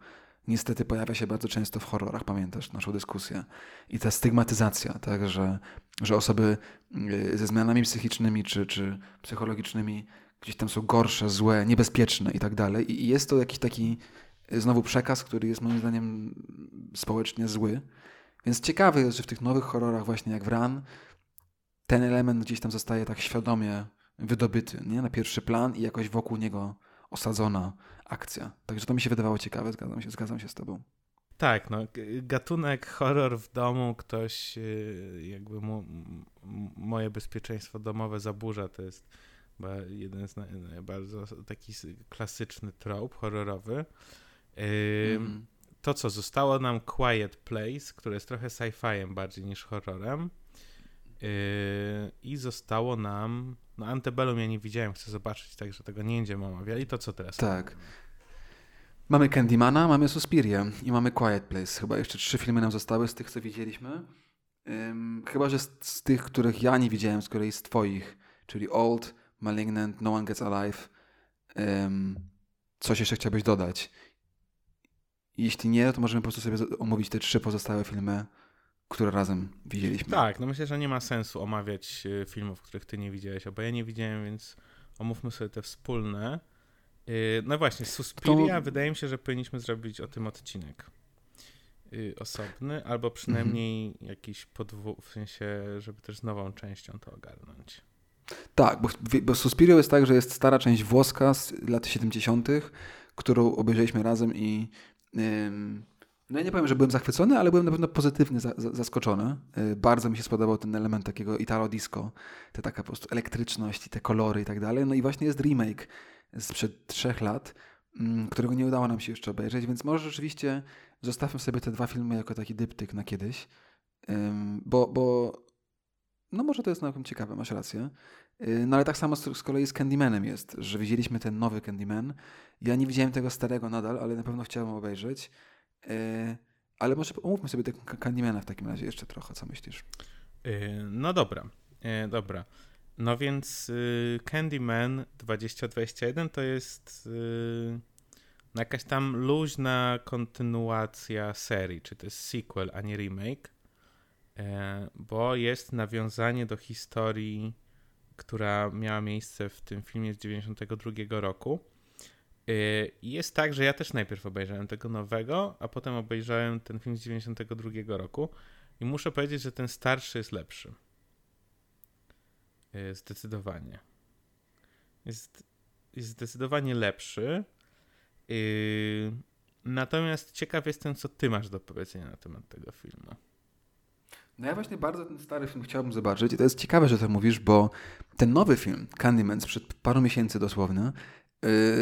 niestety pojawia się bardzo często w horrorach, pamiętasz naszą dyskusję. I ta stygmatyzacja, tak, że, że osoby yy, ze zmianami psychicznymi czy, czy psychologicznymi gdzieś tam są gorsze, złe, niebezpieczne i tak dalej. I jest to jakiś taki yy, znowu przekaz, który jest moim zdaniem społecznie zły. Więc ciekawe jest, że w tych nowych horrorach właśnie jak w Ran ten element gdzieś tam zostaje tak świadomie wydobyty nie? na pierwszy plan i jakoś wokół niego osadzona akcja. Także to mi się wydawało ciekawe, zgadzam się, zgadzam się z tobą. Tak, no, gatunek horror w domu, ktoś y, jakby mu, moje bezpieczeństwo domowe zaburza, to jest chyba jeden z bardzo taki klasyczny trop horrorowy. mm. To, co zostało nam Quiet Place, które jest trochę sci-fiem bardziej niż horrorem. Yy, I zostało nam. No, Antebellum ja nie widziałem, chcę zobaczyć, także tego nie będziemy omawiali. To co teraz? Tak. Mamy Candymana, mamy Suspirię i mamy Quiet Place. Chyba jeszcze trzy filmy nam zostały z tych, co widzieliśmy. Um, chyba, że z, z, tych, których ja nie widziałem, z kolei z twoich, czyli Old, Malignant, No One Gets Alive. Um, coś jeszcze chciałbyś dodać? Jeśli nie, to możemy po prostu sobie omówić te trzy pozostałe filmy które razem widzieliśmy. Tak, no myślę, że nie ma sensu omawiać e, filmów, których ty nie widziałeś, bo ja nie widziałem, więc omówmy sobie te wspólne. E, no właśnie, Suspiria, to... wydaje mi się, że powinniśmy zrobić o tym odcinek e, osobny, albo przynajmniej mhm. jakiś podwój, w sensie, żeby też z nową częścią to ogarnąć. Tak, bo, bo Suspiria jest tak, że jest stara część włoska z lat 70., którą obejrzeliśmy razem i no ja nie powiem, że byłem zachwycony, ale byłem na pewno pozytywnie za, za, zaskoczony. Yy, bardzo mi się spodobał ten element takiego italo disco, te taka po prostu elektryczność i te kolory i tak dalej. No i właśnie jest remake sprzed trzech lat, yy, którego nie udało nam się jeszcze obejrzeć, więc może rzeczywiście zostawmy sobie te dwa filmy jako taki dyptyk na kiedyś, bo, bo no może to jest całkiem ciekawe, masz rację. Y, no ale tak samo z, z kolei z Candymanem jest, że widzieliśmy ten nowy Candyman. Ja nie widziałem tego starego nadal, ale na pewno chciałem obejrzeć. E, ale może omówmy sobie tego Candymana w takim razie jeszcze trochę, co myślisz? E, no dobra, e, dobra. No więc y, Candyman 2021 to jest y, jakaś tam luźna kontynuacja serii, czy to jest sequel, a nie remake, bo jest nawiązanie do historii, która miała miejsce w tym filmie z 92 roku. Y, jest tak, że ja też najpierw obejrzałem tego nowego, a potem obejrzałem ten film z 92 roku i muszę powiedzieć, że ten starszy jest lepszy. Y, zdecydowanie. Jest, jest zdecydowanie lepszy. Y, natomiast ciekaw jestem, co ty masz do powiedzenia na temat tego filmu. No ja właśnie bardzo ten stary film chciałbym zobaczyć i to jest ciekawe, że to mówisz, bo ten nowy film, Candyman, sprzed paru miesięcy dosłownie,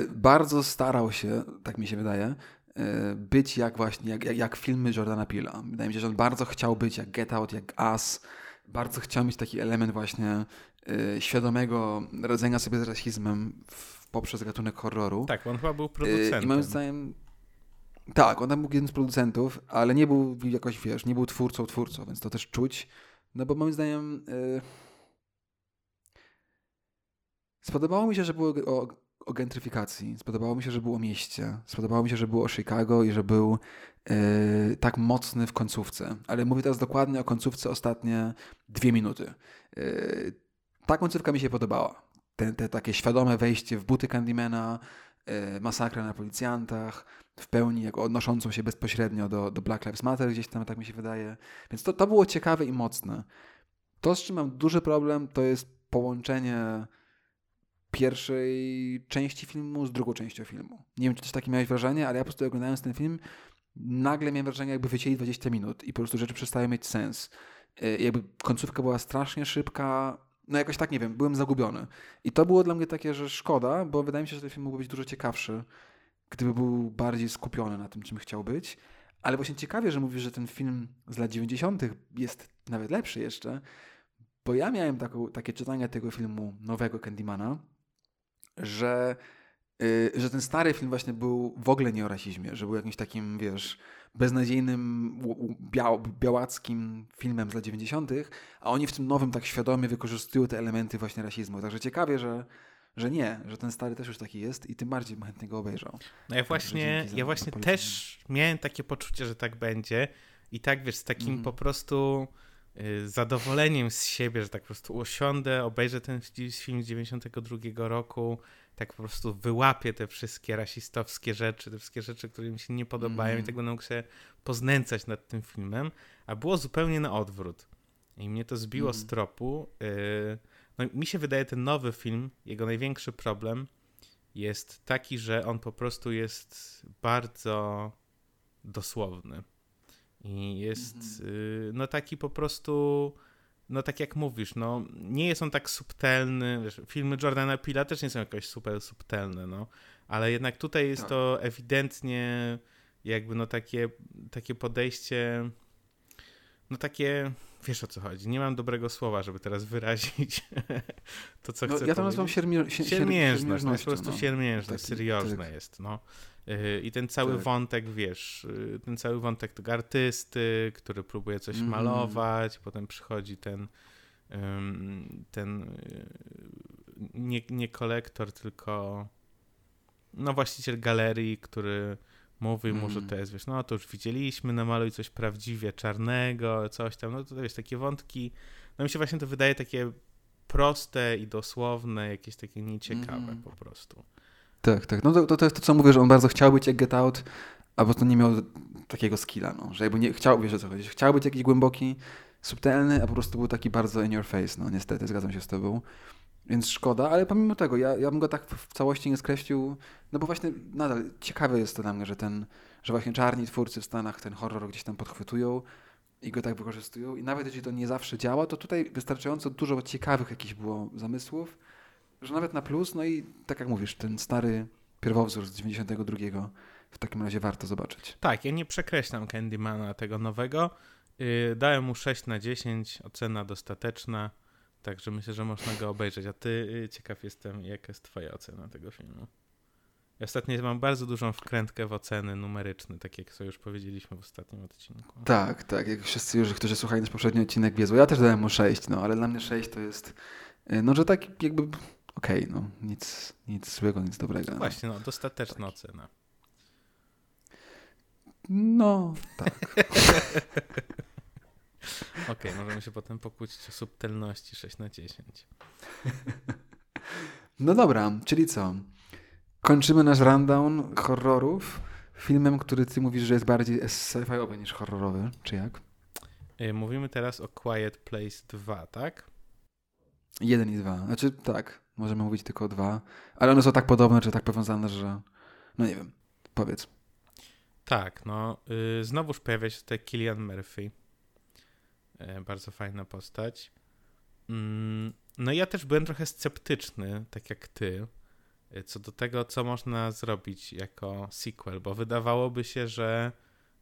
bardzo starał się, tak mi się wydaje, y, być jak właśnie, jak, jak filmy Jordana Pila. Wydaje mi się, że on bardzo chciał być jak Get Out, jak Us. Bardzo chciał mieć taki element właśnie y, świadomego radzenia sobie z rasizmem w, poprzez gatunek horroru. Tak, on chyba był producentem. I moim zdaniem tak, on tam był jednym z producentów, ale nie był jakoś, wiesz, nie był twórcą twórcą, więc to też czuć. No bo moim zdaniem spodobało mi się, że było o o gentryfikacji. Spodobało mi się, że był o mieście. Spodobało mi się, że był o Chicago i że był yy, tak mocny w końcówce. Ale mówię teraz dokładnie o końcówce ostatnie dwie minuty. Yy, ta końcówka mi się podobała. Te, te takie świadome wejście w buty Candymana, yy, masakra na policjantach, w pełni jako odnoszącą się bezpośrednio do, do Black Lives Matter, gdzieś tam tak mi się wydaje. Więc to, to było ciekawe i mocne. To, z czym mam duży problem, to jest połączenie pierwszej części filmu z drugą częścią filmu. Nie wiem, czy też takie miałeś wrażenie, ale ja po prostu oglądając ten film nagle miałem wrażenie, jakby wycięli 20 minut i po prostu rzeczy przestały mieć sens. Y, jakby końcówka była strasznie szybka, no jakoś tak, nie wiem, byłem zagubiony. I to było dla mnie takie, że szkoda, bo wydaje mi się, że ten film mógłby być dużo ciekawszy, gdyby był bardziej skupiony na tym, czym chciał być. Ale właśnie ciekawie, że mówisz, że ten film z lat 90. jest nawet lepszy jeszcze, bo ja miałem taką, takie czytanie tego filmu nowego Candymana, że, yy, że ten stary film właśnie był w ogóle nie o rasizmie, że był jakimś takim, wiesz, beznadziejnym, biał, białackim filmem z lat 90., a oni w tym nowym tak świadomie wykorzystują te elementy właśnie rasizmu. Także ciekawie, że, że nie, że ten stary też już taki jest i tym bardziej chętnie go obejrzał. No ja właśnie, ja właśnie też miałem takie poczucie, że tak będzie i tak wiesz, z takim mm. po prostu zadowoleniem z siebie, że tak po prostu usiądę, obejrzę ten film z 92 roku, tak po prostu wyłapię te wszystkie rasistowskie rzeczy, te wszystkie rzeczy, które mi się nie podobają mm. i tak będę mógł się poznęcać nad tym filmem, a było zupełnie na odwrót. I mnie to zbiło mm. z tropu. Y, no, mi się wydaje, ten nowy film, jego największy problem jest taki, że on po prostu jest bardzo dosłowny. I jest mm. y, no taki po prostu no tak jak mówisz, no nie jest on tak subtelny, wiesz, filmy Jordana Pila też nie są jakoś super subtelne, no, ale jednak tutaj jest tak. to ewidentnie jakby no takie, takie podejście, no takie, wiesz o co chodzi, nie mam dobrego słowa, żeby teraz wyrazić to, co no, chcę Ja to nazywam siermię, sier, siermiężność, no, jest po prostu no. siermiężność, seriozne tak. jest, no. Y, I ten cały tak. wątek, wiesz, y, ten cały wątek tego artysty, który próbuje coś mm. malować, potem przychodzi ten ten y, nie, nie kolektor, tylko no właściciel galerii, który mówi mu, że mm. to jest, wiesz, no to już widzieliśmy, namaluj coś prawdziwie czarnego, coś tam, no to wiesz, takie wątki, no mi się właśnie to wydaje takie proste i dosłowne, jakieś takie nieciekawe mm. po prostu. Tak, tak. No to, to, to jest to, co mówię, że on bardzo chciał być jak Get Out, a po prostu nie miał takiego skilla, no. Że jakby nie chciał, wiesz o co chodzi, chciał być jakiś głęboki, subtelny, a po prostu był taki bardzo in your face, no niestety, zgadzam się z tobą. Więc szkoda, ale pomimo tego, ja, ja bym go tak w całości nie skreślił, no bo właśnie nadal ciekawe jest to dla mnie, że ten, że właśnie czarni twórcy w Stanach ten horror gdzieś tam podchwytują i go tak wykorzystują i nawet jeśli to nie zawsze działa, to tutaj wystarczająco dużo ciekawych jakichś było zamysłów, że nawet na plus, no i tak jak mówisz, ten stary pierwowzór z 92 w takim razie warto zobaczyć. Tak, ja nie przekreślam Candymana tego nowego. Yy, dałem mu 6 na 10, ocena dostateczna, także myślę, że można go obejrzeć. A ty yy, ciekaw jestem, jaka jest twoja ocena tego filmu? Ja ostatnio mam bardzo dużą wkrętkę w oceny numeryczne, tak jak sobie już powiedzieliśmy w ostatnim odcinku. Tak, tak, jak wszyscy już, którzy słuchali nasz poprzedni odcinek wiedzą. Ja też dałem mu 6, no ale dla mnie 6 to jest, y, no że tak jakby okej, okay, no nic, nic złego, nic dobrego. No. Właśnie, no dostateczna tak. ocena. No, tak. Okej, okay, możemy się potem pokłócić o subtelności 6 na 10. No dobra, czyli co? Kończymy nasz rundown horrorów filmem, który ty mówisz, że jest bardziej sci-fiowy niż horrorowy, czy jak? Y, mówimy teraz o Quiet Place 2, tak? Jeden i dwa. Znaczy tak, możemy mówić tylko o dwa, ale one są tak podobne, czy tak powiązane, że no nie wiem, powiedz. Tak, no yy, znowuż pojawia się tutaj Killian Murphy. Yy, bardzo fajna postać. Yy, no ja też byłem trochę sceptyczny, tak jak ty, yy, co do tego, co można zrobić jako sequel, bo wydawałoby się, że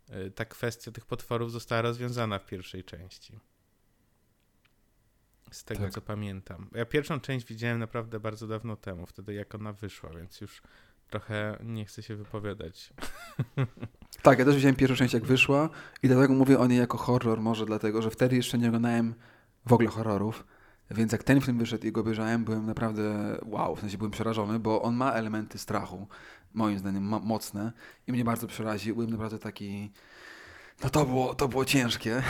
yy, ta kwestia tych potworów została rozwiązana w pierwszej części z tego tak. co pamiętam. Ja pierwszą część widziałem naprawdę bardzo dawno temu, wtedy jak ona wyszła, więc już trochę nie chcę się wypowiadać. Tak, ja też widziałem pierwszą część jak wyszła i dlatego mówię o niej jako horror może dlatego, że wtedy jeszcze nie oglądałem w ogóle horrorów, więc jak ten film wyszedł i go obejrzałem, byłem naprawdę wow, w sensie byłem przerażony, bo on ma elementy strachu, moim zdaniem mocne i mnie bardzo przeraził. Byłem naprawdę taki... No to było, to było ciężkie.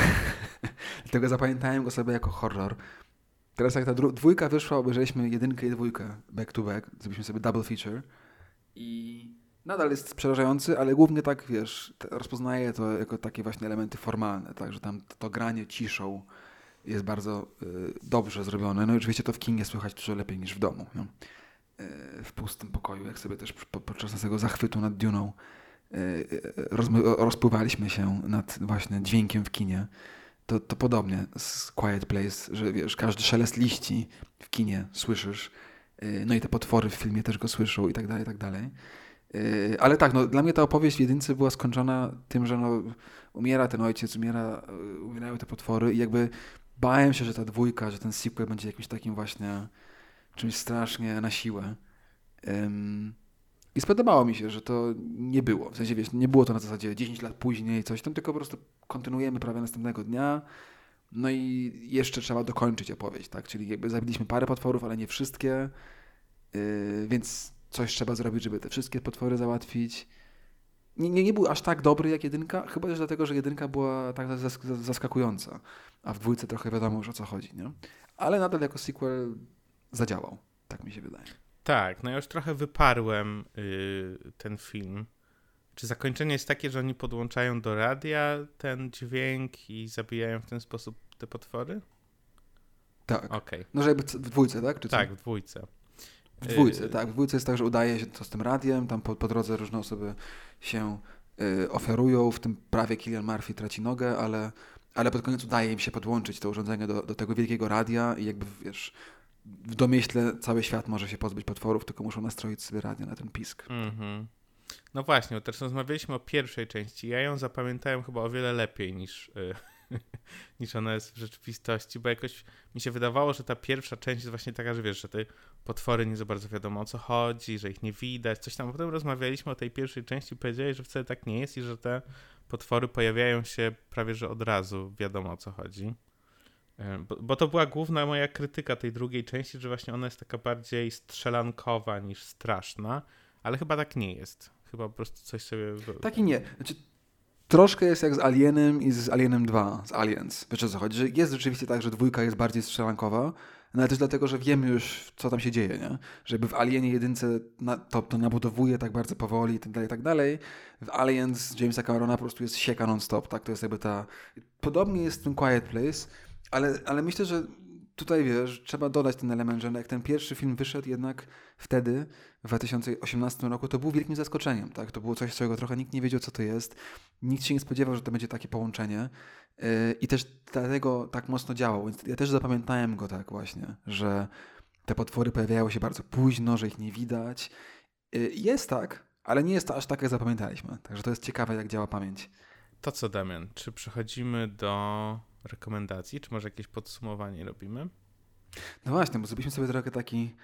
Dlatego zapamiętałem go sobie jako horror. Teraz jak ta dwójka wyszła, obejrzeliśmy jedynkę i dwójkę back to back, zrobiliśmy sobie double feature i nadal jest przerażający, ale głównie tak, wiesz, rozpoznaję to jako takie właśnie elementy formalne, tak, że tam to granie ciszą jest bardzo y, dobrze zrobione. No i oczywiście to w kinie słychać dużo lepiej niż w domu, no. y, w pustym pokoju, jak sobie też po, podczas tego zachwytu nad Duną rozpływaliśmy się nad właśnie dźwiękiem w kinie, to, to podobnie z Quiet Place, że wiesz, każdy szelest liści w kinie słyszysz, no i te potwory w filmie też go słyszą i tak dalej, i tak dalej. Ale tak, no, dla mnie ta opowieść w jedynce była skończona tym, że no, umiera ten ojciec, umiera, umierają te potwory i jakby bałem się, że ta dwójka, że ten sequel będzie jakimś takim właśnie czymś strasznie na siłę. Um, I spodobało mi się, że to nie było. W sensie, wiesz, nie było to na zasadzie 10 lat później, coś tam, tylko po prostu kontynuujemy prawie następnego dnia. No i jeszcze trzeba dokończyć opowieść, tak? Czyli jakby zabiliśmy parę potworów, ale nie wszystkie, yy, więc coś trzeba zrobić, żeby te wszystkie potwory załatwić. Nie, nie, nie był aż tak dobry jak jedynka, chyba też dlatego, że jedynka była tak zaskakująca, a w dwójce trochę wiadomo już o co chodzi, nie? Ale nadal jako sequel zadziałał, tak mi się wydaje. Tak, no ja już trochę wyparłem yy, ten film. Czy zakończenie jest takie, że oni podłączają do radia ten dźwięk i zabijają w ten sposób te potwory? Tak. Okay. No, żeby w dwójce, tak? Czy tak, w dwójce. W dwójce, yy... tak. W dwójce jest tak, że udaje się to z tym radiem, tam po, po drodze różne osoby się yy, oferują, w tym prawie Killian Murphy traci nogę, ale, ale pod koniec udaje im się podłączyć to urządzenie do, do tego wielkiego radia i jakby, wiesz, w domyśle cały świat może się pozbyć potworów, tylko muszą nastroić sobie radio na ten pisk. Mm-hmm. No właśnie, też rozmawialiśmy o pierwszej części. Ja ją zapamiętałem chyba o wiele lepiej niż, yy, niż ona jest w rzeczywistości, bo jakoś mi się wydawało, że ta pierwsza część jest właśnie taka, że wiesz, że te potwory nie za bardzo wiadomo o co chodzi, że ich nie widać, coś tam. Potem rozmawialiśmy o tej pierwszej części i powiedzieli, że wcale tak nie jest i że te potwory pojawiają się prawie że od razu, wiadomo o co chodzi. Bo, bo, to była główna moja krytyka tej drugiej części, że właśnie ona jest taka bardziej strzelankowa niż straszna, ale chyba tak nie jest. Chyba po prostu coś sobie... Tak i nie. Znaczy, troszkę jest jak z Alienem i z Alienem 2, z Aliens. Wiesz o co chodzi? Jest rzeczywiście tak, że dwójka jest bardziej strzelankowa, no ale też dlatego, że wiemy już, co tam się dzieje, nie? Żeby w Alienie jedynce na, to, to nabudowuje tak bardzo powoli i tak dalej, i tak dalej. W Aliens Jamesa Camerona po prostu jest sieka non-stop, tak? To jest jakby ta... Podobnie jest w tym Quiet Place, ale, ale myślę, że tutaj wiesz, trzeba dodać ten element, że jak ten pierwszy film wyszedł jednak wtedy, w 2018 roku, to był wielkim zaskoczeniem. Tak? To było coś, czego trochę nikt nie wiedział, co to jest. Nikt się nie spodziewał, że to będzie takie połączenie. Yy, I też dlatego tak mocno działał. Więc ja też zapamiętałem go tak właśnie, że te potwory pojawiają się bardzo późno, że ich nie widać. Yy, jest tak, ale nie jest to aż tak, jak zapamiętaliśmy. Także to jest ciekawe, jak działa pamięć. To co, Damian, czy przechodzimy do rekomendacji, czy może jakieś podsumowanie robimy? No właśnie, bo zrobiliśmy sobie trochę taki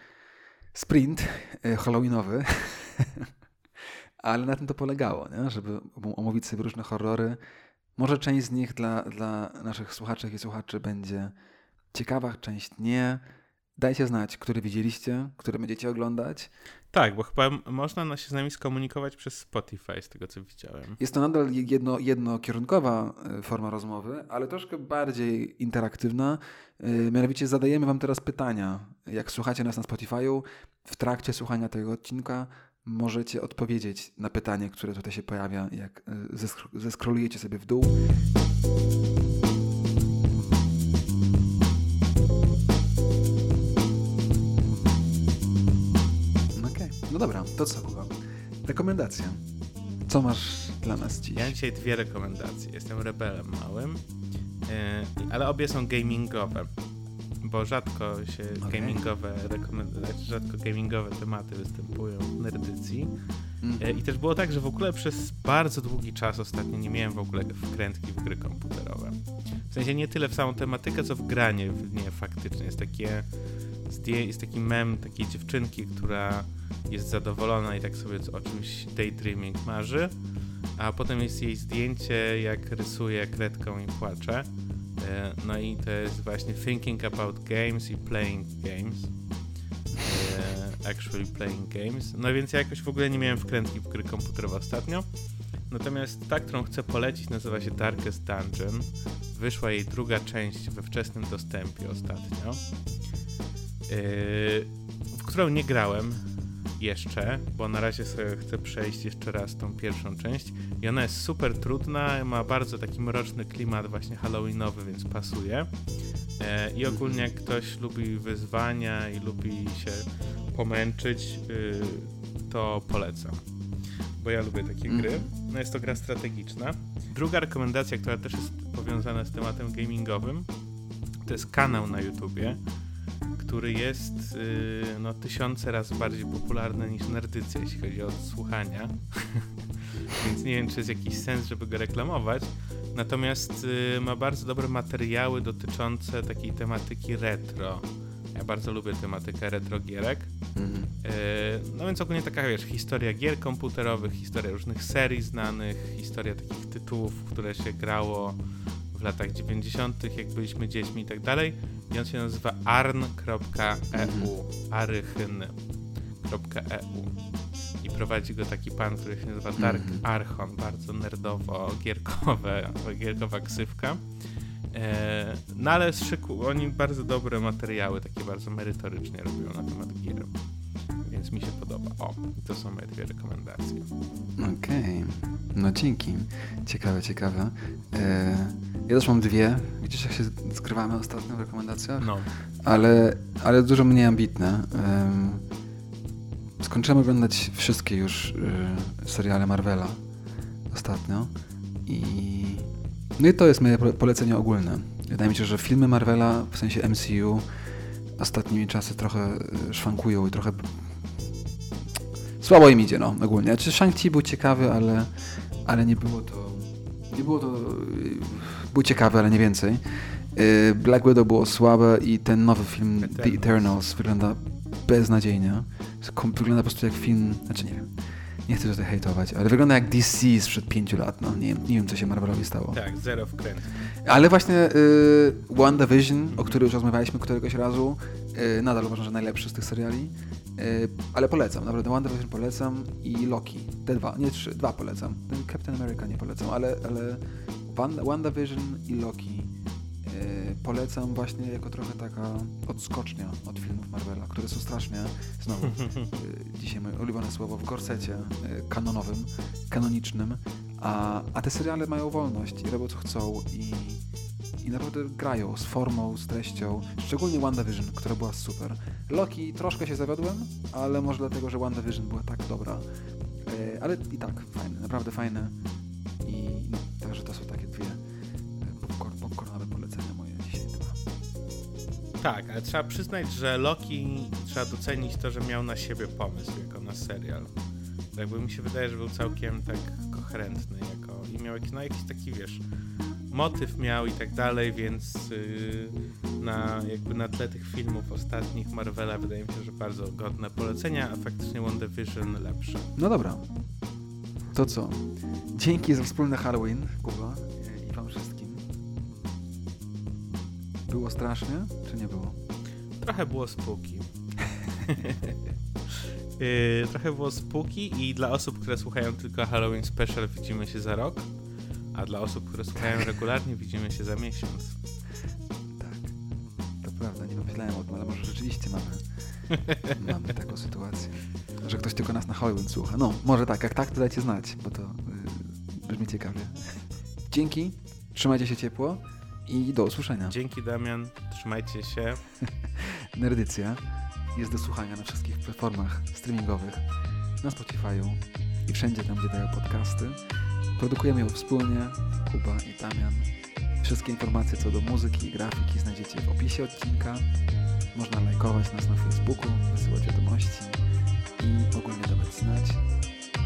sprint e, halloweenowy, ale na tym to polegało, nie? żeby omówić sobie różne horrory. Może część z nich dla, dla naszych słuchaczy i słuchaczy będzie ciekawa, część nie. Dajcie znać, które widzieliście, które będziecie oglądać. Tak, bo chyba można się z nami skomunikować przez Spotify, z tego co widziałem. Jest to nadal jedno, jednokierunkowa e, forma rozmowy, ale troszkę bardziej interaktywna. E, mianowicie zadajemy Wam teraz pytania. Jak słuchacie nas na Spotify'u, w trakcie słuchania tego odcinka możecie odpowiedzieć na pytanie, które tutaj się pojawia, jak e, zeskrolujecie sobie w dół. To co? Rekomendacja. Co masz dla nas dziś? Ja mam dzisiaj dwie rekomendacje. Jestem rebelem małym, yy, ale obie są gamingowe, bo rzadko się okay. gamingowe znaczy rzadko gamingowe tematy występują w nerdycji. Mm. I też było tak, że w ogóle przez bardzo długi czas ostatnio nie miałem w ogóle wkrętki w gry komputerowe. W sensie nie tyle w samą tematykę, co w granie w nie faktycznie. Jest takie jest taki mem takiej dziewczynki, która jest zadowolona i tak sobie o czymś daydreaming marzy, a potem jest jej zdjęcie, jak rysuje kredką i płacze. E, no i to jest właśnie thinking about games i playing games. E, actually playing games. No więc ja jakoś w ogóle nie miałem wkrętki w gry komputerowe ostatnio. Natomiast ta, którą chcę polecić, nazywa się Darkest Dungeon. Wyszła jej druga część we wczesnym dostępie ostatnio. Yy, w którą nie grałem jeszcze, bo na razie sobie chcę przejść jeszcze raz tą pierwszą część i ona jest super trudna, ma bardzo taki mroczny klimat właśnie halloweenowy, więc pasuje. Yy, I ogólnie jak ktoś lubi wyzwania i lubi się pomęczyć, yy, to polecam. Bo ja lubię takie gry. Mhm. No jest to gra strategiczna. Druga rekomendacja, która też jest powiązana z tematem gamingowym, to jest kanał na YouTubie, który jest yy, no, tysiące razy bardziej popularny niż Nerdycja, jeśli chodzi o słuchania. Więc nie wiem, czy jest jakiś sens, żeby go reklamować. Natomiast yy, ma bardzo dobre materiały dotyczące takiej tematyki retro. Ja bardzo lubię tematykę retro gierek. Mhm. Yy, no więc ogólnie taka, wiesz, historia gier komputerowych, historia różnych serii znanych, historia takich tytułów, które się grało w latach 90., jak byliśmy dziećmi i tak dalej. I on się nazywa arn.eu, arychyn.eu. I prowadzi go taki pan, który się nazywa Dark -hmm. Archon, bardzo nerdowo, gierkowe, gierkowa ksywka. E, no ale szyku, oni bardzo dobre materiały, takie bardzo merytorycznie robią na temat gier. Więc mi się podoba. O, to są moje dwie rekomendacje. Okej, okay. no dzięki. Ciekawe, ciekawe. E, ja też mam dwie. Widzisz, jak się skrywamy ostatnio w rekomendacjach? No. Ale, ale dużo mniej ambitne. skończyłem oglądać wszystkie już y, seriale Marvela ostatnio i no i to jest moje polecenie ogólne. Wydaje mi się, że filmy Marvela, w sensie MCU, ostatnimi czasy trochę y, szwankują i trochę słabo im idzie, no, ogólnie. Czy znaczy, Shang-Chi był ciekawy, ale, ale nie było to... Nie było to... Y, był ciekawy, ale nie więcej. Y, Black Widow było słabe i ten nowy film Eternals. The Eternals wygląda beznadziejnie. Wygląda po prostu jak film... Znaczy nie wiem nie chcę tutaj hejtować, ale wygląda jak DC sprzed pięciu lat. No, nie, nie wiem, co się Marvelowi stało. Tak, zero wkręt. Ale właśnie y, WandaVision, o którym już rozmawialiśmy któregoś razu, nadal uważam, że najlepszy z tych seriali, y, ale polecam, naprawdę WandaVision polecam i Loki, te dwa, nie trzy, dwa polecam. Ten Captain America nie polecam, ale, ale WandaVision i Loki Y, polecam właśnie jako trochę taka odskocznia od filmów Marvela, które są strasznie, znowu, dzisiaj moje ulubione słowo, w gorsecie kanonowym, kanonicznym, a, a te seriale mają wolność i robią co chcą i, naprawdę grają z formą, z treścią, szczególnie WandaVision, która była super. Loki troszkę się zawiodłem, ale może dlatego, że WandaVision była tak dobra, ale i tak fajne, naprawdę fajne. I także to są takie dwie Tak, ale trzeba przyznać, że Loki trzeba docenić to, że miał na siebie pomysł jako na serial. Jakby mi się wydaje, że był całkiem tak koherentny jako i miał jakiś, no, jakiś taki, wiesz, motyw miał i tak dalej, więc yy, na, jakby na tle tych filmów ostatnich Marvela wydaje mi się, że bardzo godne polecenia, a faktycznie WandaVision lepsze. No dobra. To co? Dzięki za wspólny Halloween, Kuba i wam wszystkim. Było strasznie, czy nie było? Trochę było spóki. yy, trochę było spóki i dla osób, które słuchają tylko Halloween Special widzimy się za rok, a dla osób, które słuchają regularnie widzimy się za miesiąc. Tak, to prawda, nie pomyślałem o tym, ale może rzeczywiście mamy, mamy taką sytuację, że ktoś tylko nas na Halloween słucha. No, może tak, jak tak, to dajcie znać, bo to yy, brzmi ciekawie. Dzięki, trzymajcie się ciepło i do usłyszenia. Dzięki Damian, trzymajcie się. Nerdycja jest do słuchania na wszystkich platformach streamingowych, na Spotify'u i wszędzie tam, gdzie dają podcasty. Produkujemy ją wspólnie, Kuba i Damian. Wszystkie informacje co do muzyki i grafiki znajdziecie w opisie odcinka. Można lajkować nas na Facebooku, wysyłać wiadomości i ogólnie dawać znać,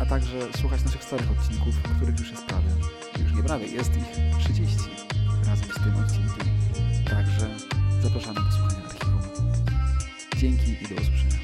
a także słuchać naszych starych odcinków, których już jest prawie, już nie prawie, jest ich 30 razem z tym odcinkiem. Także zapraszamy do słuchania archiwum. Dzięki i do usłyszenia.